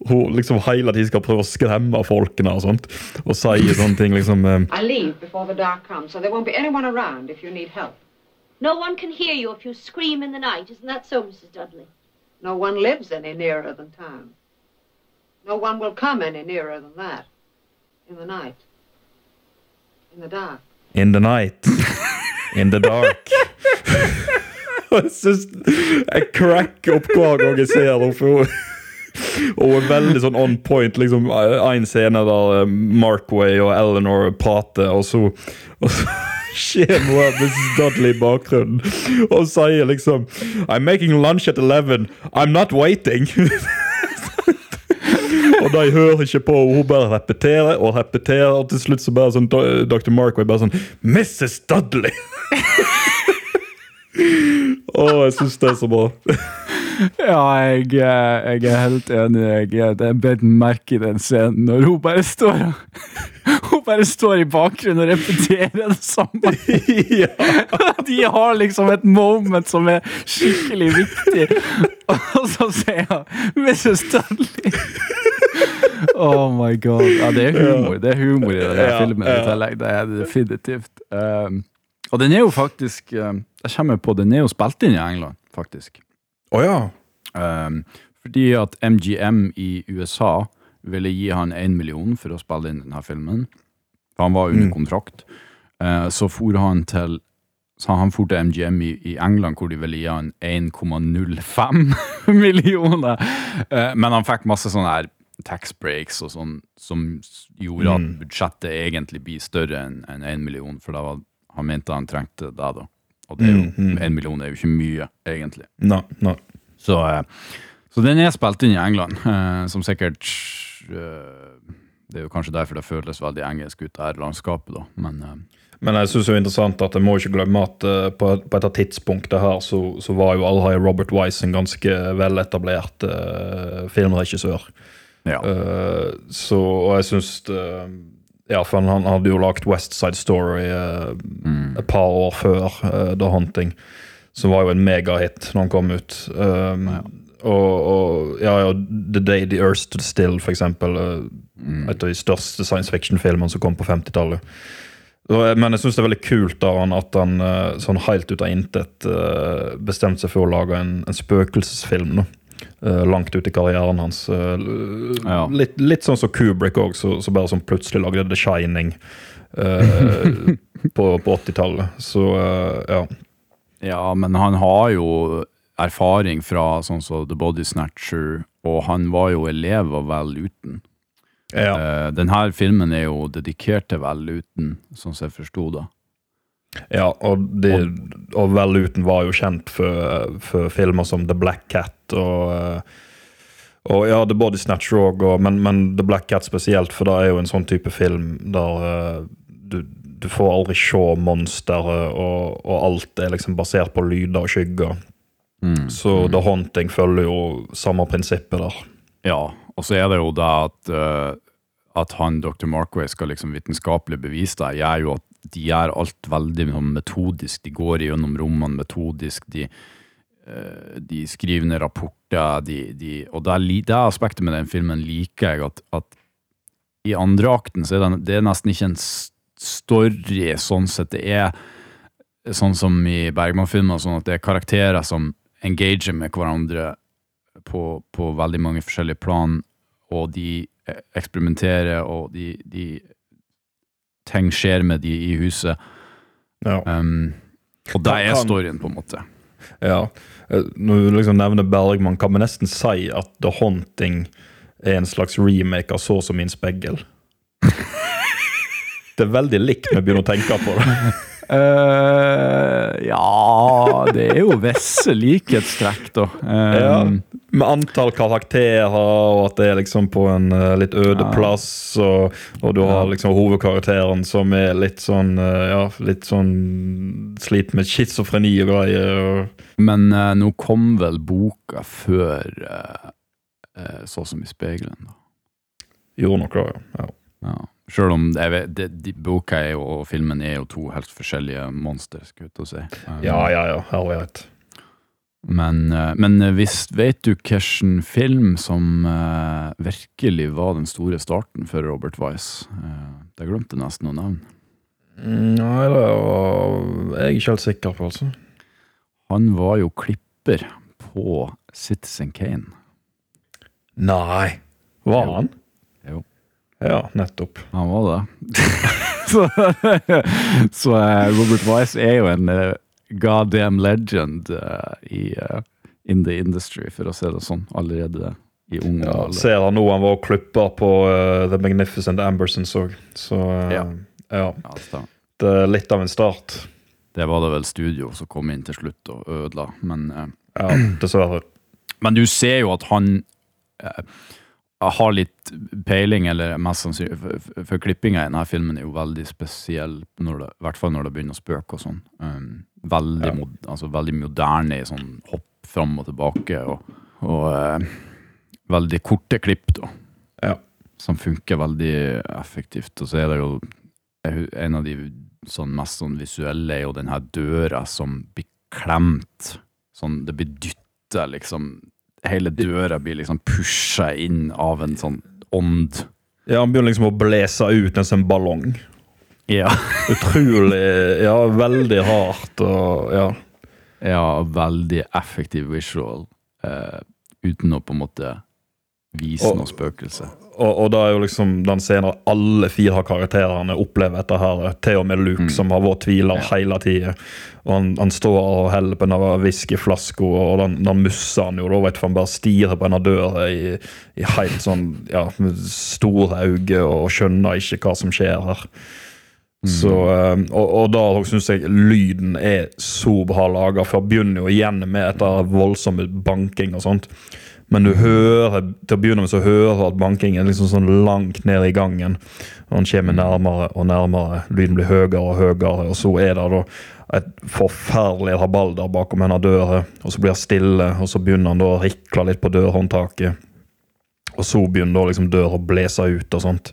hun liksom hele tiden skal prøve å skremme folkene og sånt. Og sier sånne ting liksom eh, I leave before the dark comes, so there won't be anyone around if you need help. No one can hear you if you scream in the night. Isn't that so, Mrs. Dudley? No one lives any nearer than town. No one will come any nearer than that. In the night. In the dark. In the night. In the dark. Og jeg synes Jeg cracker opp hver gang jeg ser henne. for hun- Og er veldig sånn on point. liksom En scene der eh, Markway og Eleanor prater, og så, og så skjer noe av Mrs. Dudley i bakgrunnen. Og sier liksom I'm making lunch at 11. I'm not waiting. Og de hører ikke på, og hun bare repeterer og repeterer, og til slutt så bare sånn Dr. Markway bare sånn Mrs. Dudley! Å, jeg syns det er så bra. Ja, jeg, jeg er helt enig. Jeg, er bet merke i den scenen når hun bare står Hun bare står i bakgrunnen og repeterer det samme. De har liksom et moment som er skikkelig viktig, og så sier han Mrs. Dudley. Oh my god. Ja, det er humor. Det er humor i denne Ja, filmen i tillegg. Det er definitivt. Um, og den er jo faktisk um, Jeg kommer på, den er jo spilt inn i England, faktisk. Oh, ja. Um, fordi at MGM i USA ville gi han én million for å spille inn denne filmen. For han var under Mm. kontrakt. Uh, så for han til så han for til MGM i, i England, hvor de ville gi han 1,05 millioner. Uh, men han fikk masse sånne her tax breaks og sånn, som gjorde at Mm. budsjettet egentlig blir større enn enn 1 million, for var, han mente han trengte det, da. Og det er jo, Mm, mm. million er jo ikke mye, egentlig. No, no. Så, eh, så den er spilt inn i England, eh, som sikkert eh, Det er jo kanskje derfor det føles veldig engelsk ut, det her landskapet, da. Men uh, Men jeg synes det er interessant at jeg må ikke glemme at uh, på, på et av tidspunktet her så, så var jo Alhai Robert Wise en ganske veletablert uh, filmregissør. ja. Eh, så, og jeg syns Ja, for han, han hadde jo lagt West Side Story eh, Mm. et par år før eh, The Hunting, som var jo en megahit når han kom ut. Uh, Ja. Og, og ja, ja, The Day The Earth Stood Still, for eksempel. eh, Mm. Et av de største science fiction-filmene som kom på 50-tallet. Eh, Men jeg syns det er veldig kult da, at han eh, sånn helt ut av intet bestemte seg for å lage en, en spøkelsesfilm. Eh, langt ut i karrieren hans. Ja. litt, litt sånn som Kubrick òg, så, så bare sånn plutselig lagde The Shining på, på 80-tallet. Så ja. ja, men han har jo erfaring fra sånn som The Body Snatcher, og han var jo elev av Vel Uten. ja. Uh, den her filmen er jo dedikert til Vel Uten, sånn som jeg forsto det. Ja, og, de, og Vel Uten var jo kjent for, for filmer som The Black Cat og, eh, og ja, The Body Snatcher òg, men, men The Black Cat spesielt, for det er jo en sånn type film der eh, du, du får aldri se monsteret, og, og alt er liksom basert på lyder og skygger. Mm. Så The Haunting følger jo samme prinsippet der. Ja, og så er det jo det at, eh, at han, Dr. Markway, skal liksom vitenskapelig bevise det, gjør jo at de gjør alt veldig sånn metodisk. De går gjennom rommene metodisk. De, eh, de skriver ned rapporter. De, de, og det, det aspektet med den filmen liker jeg, at, at i andre akten så er det, det er nesten ikke en story sånn sett. Det er sånn som i Bergman-filmer, sånn at det er karakterer som engager med hverandre på, på veldig mange forskjellige plan, og de eh, eksperimenterer, og de, de ting skjer med de i huset. Ja. Um, og det er storyen, på en måte. Ja. Eh, Når du liksom nevner Bergman, kan vi nesten si at The Haunting er en slags remake av Så som min spegel. Det er veldig likt når vi begynner å tenke på det. Eh, ja Det er jo visse likhetstrekk, da. Ja, Um, med antall karakterer, og at det er liksom på en uh, litt øde Ja. plass. Og, og du har liksom hovedkarakteren som er litt sånn uh, Ja, litt sånn sliter med schizofreni og greier. Men nå kom vel boka før Så som i speilet, da. gjorde nok ja. ja. Ja. Selv om jeg vet, det, de, boka jo, og filmen er jo to helt forskjellige monstre, skulle jeg til å si. Um, Ja, ja, ja. Her var jeg Men, eh, men hvis, vet du hvilken film som uh, virkelig var den store starten for Robert Wise? Uh, jeg glemte jeg nesten å nevne. Nei, det er jeg ikke helt sikker på, altså. Han var jo klipper på Citizen Kane. Nei. Var han? Ja, nettopp. Han var det. så så eh, Robert Wise er jo en god goddamn legend uh, i, uh, in the industry, for å si det sånn, allerede i ung Ja, alder. ser han nå han var klipper på eh, The Magnificent Ambersons òg, så eh, Ja. ja. Ja. Det er litt av en start. Det var det vel studio som kom inn til slutt og ødela, men eh, Ja, dessverre. Men du ser jo at han eh, har litt peiling, eller mest sannsynlig For, for, klippinga i denne filmen er jo veldig spesiell, når det, i hvert fall når det begynner å spøke og sånn. Um, veldig, Ja. mod, altså, veldig moderne i sånn hopp fram og tilbake, og, og uh, veldig korte klipp, da. Ja. Som funker veldig effektivt. Og så er det jo en av de sånn, mest sånn visuelle er jo den her døra som blir klemt. Sånn, det blir dytta, liksom. Hele døra blir liksom pusha inn av en sånn ånd. Ja, Han begynner liksom å blåse ut en sånn ballong. Ja. Utrolig Ja, veldig hardt og ja. ja, veldig effektiv visual. Eh, uten å på en måte vise Og- noe spøkelse. Og, og da er jo liksom den scenen der alle fire karakterene opplever dette her. Til og med Luke, Mm. som har vært tviler Ja. hele tida. Og han, han står og heller på denne whiskyflaska, og den, den musser han jo. da vet du, Han bare stirrer på denne døra i, i helt sånn ja, med store øyne og skjønner ikke hva som skjer her. Så, eh, og, og da syns jeg lyden er så bra laga, for jeg begynner jo igjen med etter voldsomme banking og sånt. Men du hører til å begynne med så hører at bankingen er liksom sånn langt ned i gangen. Og den kommer nærmere og nærmere. Lyden blir høyere og høyere, og så er det da et forferdelig rabalder bakom denne døra. Og så blir det stille, og så begynner han da å rikle litt på dørhåndtaket. Og så begynner da liksom døra å blåse ut og sånt.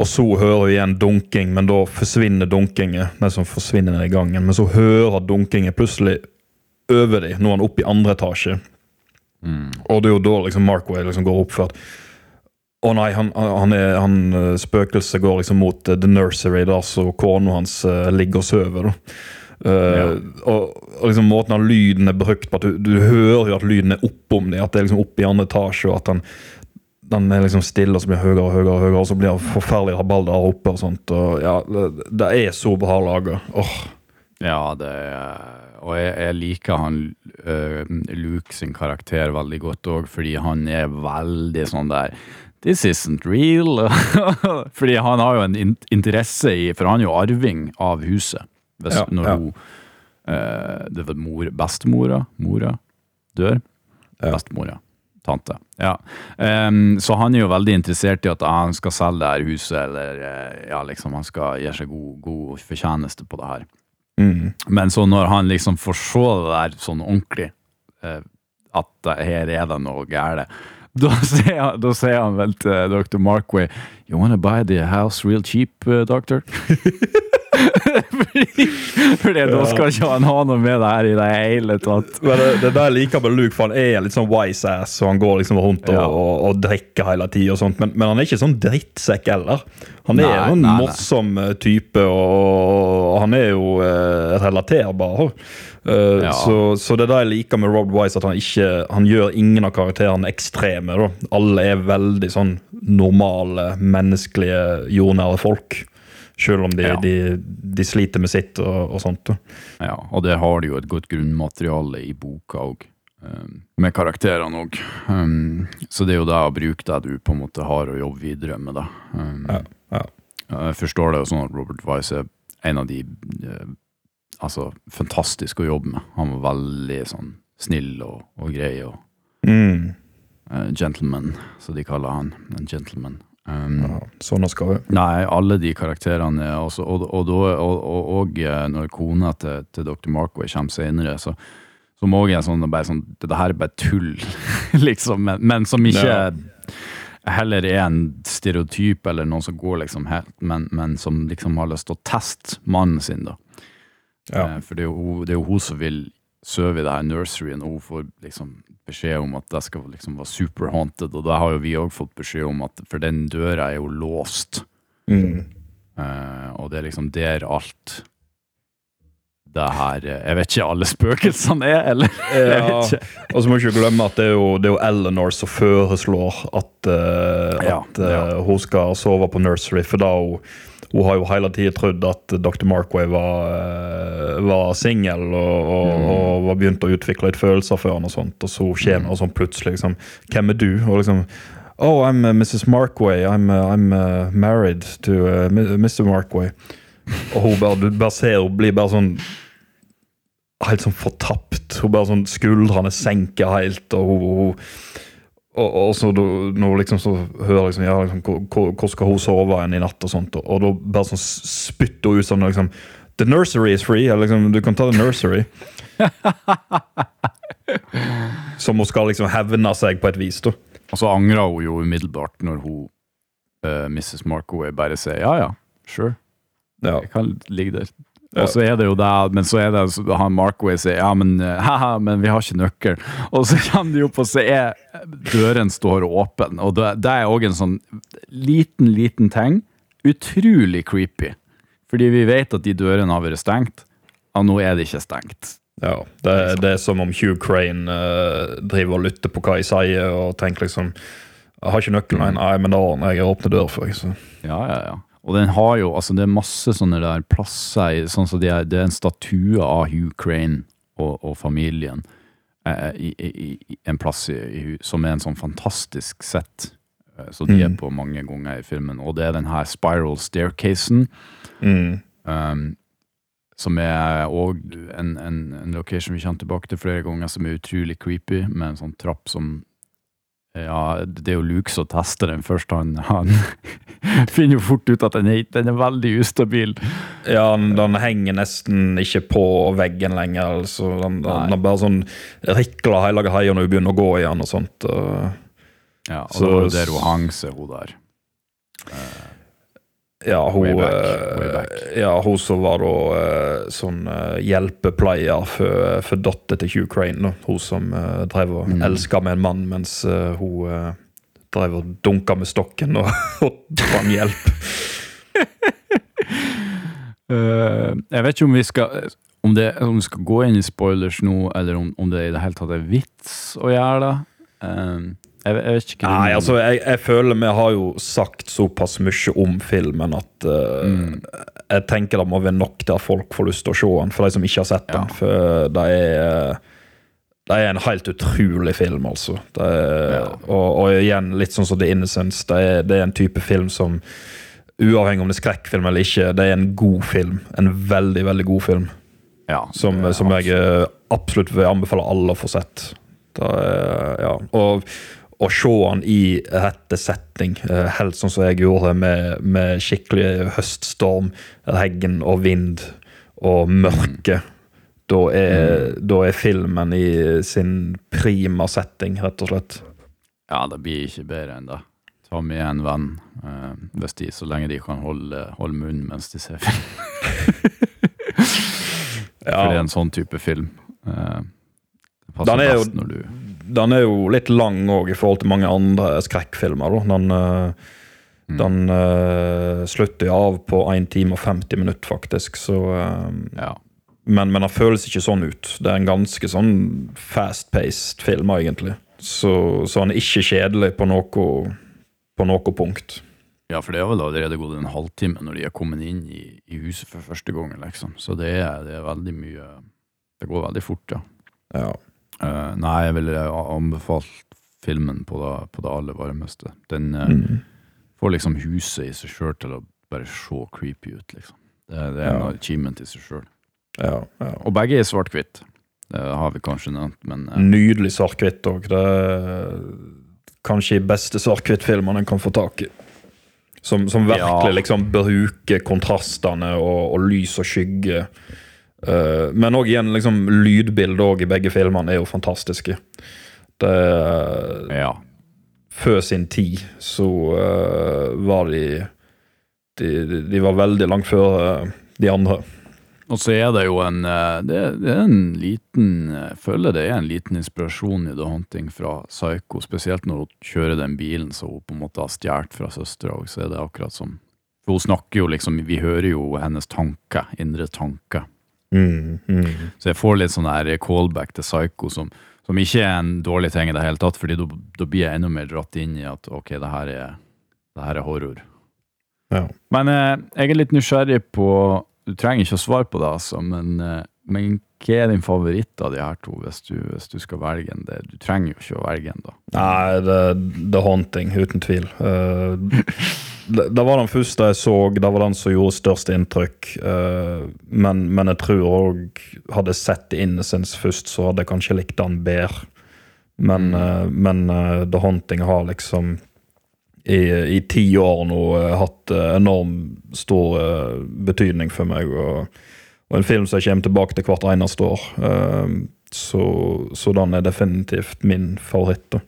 Og så hører vi igjen dunking, men da forsvinner dunkingen. Den som forsvinner ned i gangen. Men så hører dunkingen plutselig over dem. Nå er han oppe i andre etasje. Og det er jo da liksom Markway liksom går opp for at Å nei, han, han, er, han eh, spøkelset går liksom mot eh, The Nursery, der så kona hans uh, ligger og sover. da. Eh, og, og liksom måten av lyden er brukt på, at du, du hører jo at lyden er oppom det, at det er liksom oppe i andre etasje, og at han den er liksom stille, og så blir det høyere og høyere, og høyere, og så blir det forferdelig rabalder der oppe. og sånt, og ja, Det, det er så bra laga. Oh. Ja, det er Og jeg, jeg liker han uh, Luke sin karakter veldig godt òg, fordi han er veldig sånn der This isn't real. fordi han har jo en in interesse i For han er jo arving av huset. Hvis, Ja, når ja. hun uh, Det var mor, bestemora mora dør. Ja. Bestemora. Tante. Ja. Um, så han er jo veldig interessert i at ah, han skal selge det her huset, eller eh, ja, liksom han skal gjøre seg god, god fortjeneste på det her. Mm. Men så når han liksom får se det der sånn ordentlig, eh, at her er det noe gærent, da sier han, da sier han vel til dr. Markway You wanna buy the house real cheap, uh, doctor? fordi, fordi da skal ikke han ha noe med det her i det hele tatt. Men det, det der liker med Luke, for han er litt sånn wise ass, og han går liksom rundt og, Ja. og, og drikker hele tida men, men han er ikke sånn drittsekk heller. Han er Nei, en morsom eh, type, og, og han er jo eh, relaterbar. Eh, Ja. så, så det er det jeg liker med Rob Wise, at han ikke Han gjør ingen av karakterene ekstreme. Da. Alle er veldig sånn normale, menneskelige, jordnære folk. Selv om de, Ja. de, de sliter med sitt og, og sånt. Da. Ja, og der har de jo et godt grunnmateriale i boka òg. med karakterene òg. Um, så det er jo det å bruke det du på en måte har å jobbe videre med. da. Um, Ja, ja. Jeg forstår det jo sånn at Robert Wise er en av de eh, altså, fantastisk å jobbe med. Han var veldig sånn snill og, og grei og Mm. uh, gentleman, som de kaller han. En gentleman. Um, Ja, sånn skal vi. Nei, alle de karakterene er også, og, og, og, og eh, når kona til, til Dr. Markway kommer senere, så, så må jeg sånn, bare sånn Det her er bare tull, liksom, men, men som ikke Ja. heller er en stereotyp eller noen som går liksom helt, men, men som liksom har lyst til å teste mannen sin, da. Ja. Eh, For det er, jo, det er jo hun som vil sove i det her nurseryen, og hun får liksom beskjed om at det skal liksom være super haunted, og da har jo vi òg fått beskjed om at For den døra er jo låst, Mm. Uh, og det er liksom der alt det her eh, Jeg vet ikke alle spøkelsene er, eller? Ja, og så må du ikke glemme at det er jo, det er jo Eleanor som foreslår at, Ja, at eh, hun skal sove på nursery, for da hun, hun har jo hele tiden trodd at Dr. Markway var, eh, var singel og, og, Mm. og var begynt å utvikle litt følelser for han og sånt, og så kommer hun sånn plutselig liksom Hvem er du? Og liksom Oh, I'm uh, Mrs. Markway. I'm, uh, I'm uh, married to Mr. Markway. Og hun bare, du bare ser hun blir bare sånn helt sånn fortapt. Hun bare sånn Skuldrene senker helt, og hun, hun og, og så du, når liksom så hører liksom, ja, liksom, hvor, hvor- skal hun sove igjen i natt, og sånt, og, og da bare sånn spytter hun ut sånn liksom The nursery is free. Eller liksom, du kan ta the nursery. Som hun skal liksom hevne seg på et vis, da. Og så angrer hun jo umiddelbart når hun, uh, Mrs. Markaway, bare sier ja, ja, sure, Ja. jeg kan ligge der. Ja. Og så er det jo det, men så er det så han Markway sier ja, men eh, haha, men vi har ikke nøkkel. Og så kommer de opp, og så er døren står åpen. Og det, det er òg en sånn liten, liten ting. Utrolig creepy. Fordi vi vet at de dørene har vært stengt, og nå er de ikke stengt. Ja, det, det er som om Hugh Crane uh, driver og lytter på hva jeg sier, og tenker liksom Jeg har ikke nøkkelen, nei, men da ordner jeg. åpne dør for. Så. Ja, ja, ja. Og den har jo, altså det er masse sånne der plasser, sånn som det er, det er en statue av Hugh Crane og, og familien, eh, i, i, i en plass i, i, som er en sånn fantastisk sett, eh, så de er Mm. på mange ganger i filmen, og det er den her spiral staircasen, Mm. um, som er òg en, en, en location vi kommer tilbake til flere ganger, som er utrolig creepy, med en sånn trapp som ja, det er jo Luke som tester den først. Han, han finner jo fort ut at den er, den er veldig ustabil. Ja, den, den henger nesten ikke på veggen lenger. Altså. Den, den, den bare sånn rikler hele greia når hun begynner å gå igjen og sånt. Ja, og Så- det var der hun hang seg, hun der. Ja, hun, Way back, eh, way back. ja, hun som var da eh, sånn eh, hjelpepleier for, for datter til Hugh Crane. Da. Hun som uh, drev og Mm. elska med en mann, mens uh, hun uh, drev og dunka med stokken og, og tvang hjelp. Jeg vet ikke om vi skal om, det, om vi skal gå inn i spoilers nå, eller om, om det i det hele tatt er vits å gjøre det. Eh, jeg, jeg vet ikke. Nei, altså, jeg, jeg føler vi har jo sagt såpass mye om filmen at uh, Mm. jeg tenker det må være nok til at folk får lyst til å se den, for de som ikke har sett den. Ja. For det er det er en helt utrolig film, altså. Det er, Ja. og, og igjen, litt sånn som The Innocence, det er, det er en type film som Uavhengig om det er skrekkfilm eller ikke, det er en god film. En veldig, veldig god film. ja, Som, som jeg absolutt vil anbefale alle å få sett. Det er, ja. Og å se han i rette setting, eh, helt sånn som jeg gjorde med, med skikkelig høststorm, regn og vind og mørke. Da er, da er filmen i sin prima setting, rett og slett. Ja, det blir ikke bedre enn det. Ta med en venn, eh, hvis de, så lenge de kan holde, holde munnen mens de ser film. For det er en sånn type film. Eh, det passer Den er jo- best når du den er jo litt lang òg i forhold til mange andre skrekkfilmer. Da. Den, eh, Mm. den uh, slutter av på 1 time og 50 minutter, faktisk. Så uh, Ja. Men, men den føles ikke sånn ut. Det er en ganske sånn fast-paced film, egentlig. Så, så han er ikke kjedelig på noe, på noe punkt. ja, for det har vel allerede gått en halvtime når de er kommet inn i, i huset for første gang, liksom. Så det er, det er veldig mye Det går veldig fort, ja. Ja. Eh, nei, jeg ville anbefalt filmen på det, på det aller varmeste. Den uh, Mm. får liksom huset i seg sjøl til å bare se creepy ut, liksom. Det, det er en achievement i seg sjøl. Ja, ja. Og begge er svart-hvitt. Det har vi kanskje nevnt, men uh, Nydelig svart-hvitt òg. Det er kanskje de beste svart-hvitt-filmene en kan få tak i. Som, som virkelig Ja. liksom bruker kontrastene og, og lys og skygge. Eh, men òg igjen, liksom, lydbildet i begge filmene er jo fantastiske. Det er ja. før sin tid så uh, var de, de De var veldig langt før uh, de andre. Og så er det jo en eh, det, det er en liten Jeg føler det er en liten inspirasjon i The Hunting fra Psycho, spesielt når hun kjører den bilen som hun på en måte har stjålet fra søstera, så er det akkurat som For hun snakker jo liksom Vi hører jo hennes tanker, indre tanker. Mm, mm. Så jeg får litt sånn her callback til Psycho, som, som ikke er en dårlig ting i det hele tatt, fordi da blir jeg enda mer dratt inn i at ok, det her er, det her er horror. Ja. Men eh, jeg er litt nysgjerrig på Du trenger ikke å svare på det, altså, men, eh, men hva er din favoritt av de her to, hvis du, hvis du skal velge en? Det, du trenger jo ikke å velge en, da. Nei, The, The Haunting, uten tvil. Eh, det, var den første jeg så, det var den som gjorde størst inntrykk. eh, men, men jeg tror òg Hadde jeg sett Innocence først, så hadde jeg kanskje likt den bedre. Men, eh, men eh, The Haunting har liksom i, i ti år nå hatt enormt enorm stor betydning for meg. Og, og en film som jeg kommer tilbake til hvert eneste år. Så, så den er definitivt min favoritt. da.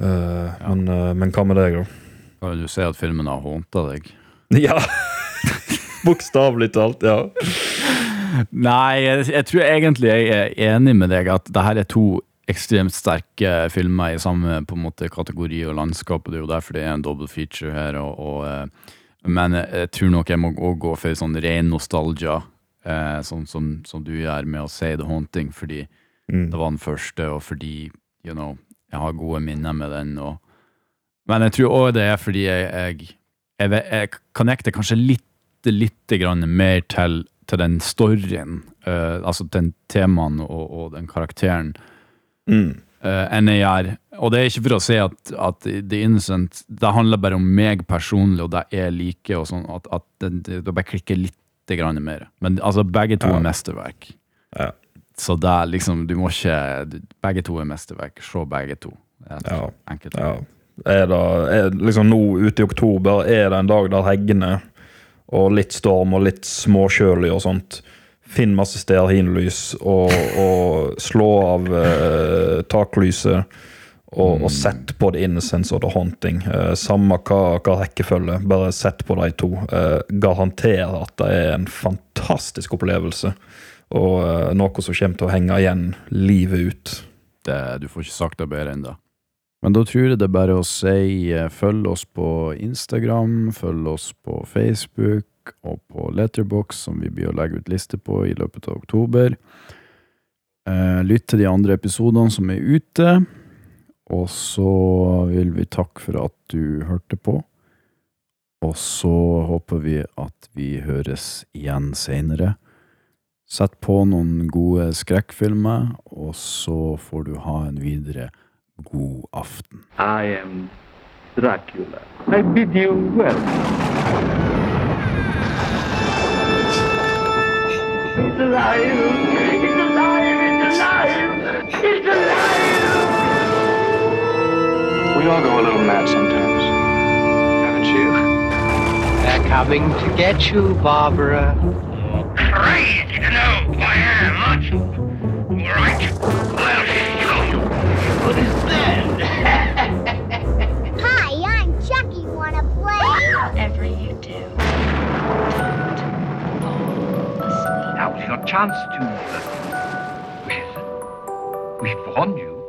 Eh, men, uh, men hva med deg, da? Kan du si at filmen har hånta deg? Ja! Bokstavelig talt, ja. Nei, jeg, jeg tror egentlig jeg er enig med deg at det her er to ekstremt sterke filmer i samme på en måte kategori og landskap, og det er jo derfor det er en double feature her. Og, og, eh, men jeg tror nok jeg må også gå for sånn ren nostalgia, eh, sånn som, som du gjør med å si The Haunting, fordi Mm. det var den første, og fordi you know, jeg har gode minner med den. Og, men jeg tror òg det er fordi jeg, jeg, jeg, jeg connecter kanskje litt, litt grann mer til, til den storyen, uh, altså den temaen og, og den karakteren, Mm. uh, enn jeg gjør. Og det er ikke for å si at, at The Innocent Det handler bare om meg personlig, og det jeg liker, og sånn, at, at det, det, bare klikker litt grann mer. Men altså, begge to Ja. er mesterverk. Ja. Så det er liksom, du må ikke Begge to er mesterverk. Se begge to. Ja. enkelt. ja. Er det, er, liksom nå ute i oktober er det en dag der heggene og litt storm og litt småkjølig og sånt. Finn masse stearinlys og, og slå av eh, taklyset. Og, og sett på The Innocence og The Haunting. Eh, samme hva, hva rekkefølge, bare sett på de to. Eh, garanterer at det er en fantastisk opplevelse. Og eh, noe som kommer til å henge igjen livet ut. Det, du får ikke sagt det bedre enn det. Men da tror jeg det er bare å si eh, følg oss på Instagram, følg oss på Facebook og på Letterbox, som vi blir å legge ut liste på i løpet av oktober. Eh, lytt til de andre episodene som er ute. Og så vil vi takke for at du hørte på. Og så håper vi at vi høres igjen seinere. Sett på noen gode skrekkfilmer, og så får du ha en videre god aften. I am Dracula. I bid you well. It's alive! It's alive! It's alive! It's alive! We all go a little mad sometimes. Haven't you? They're coming to get you, Barbara. Crazy to know who I am, aren't you? All right, I'll you. What is that? Hi, I'm Chucky. Wanna play? Whatever you do, don't fall asleep. Now's your chance to. Well, we've warned you.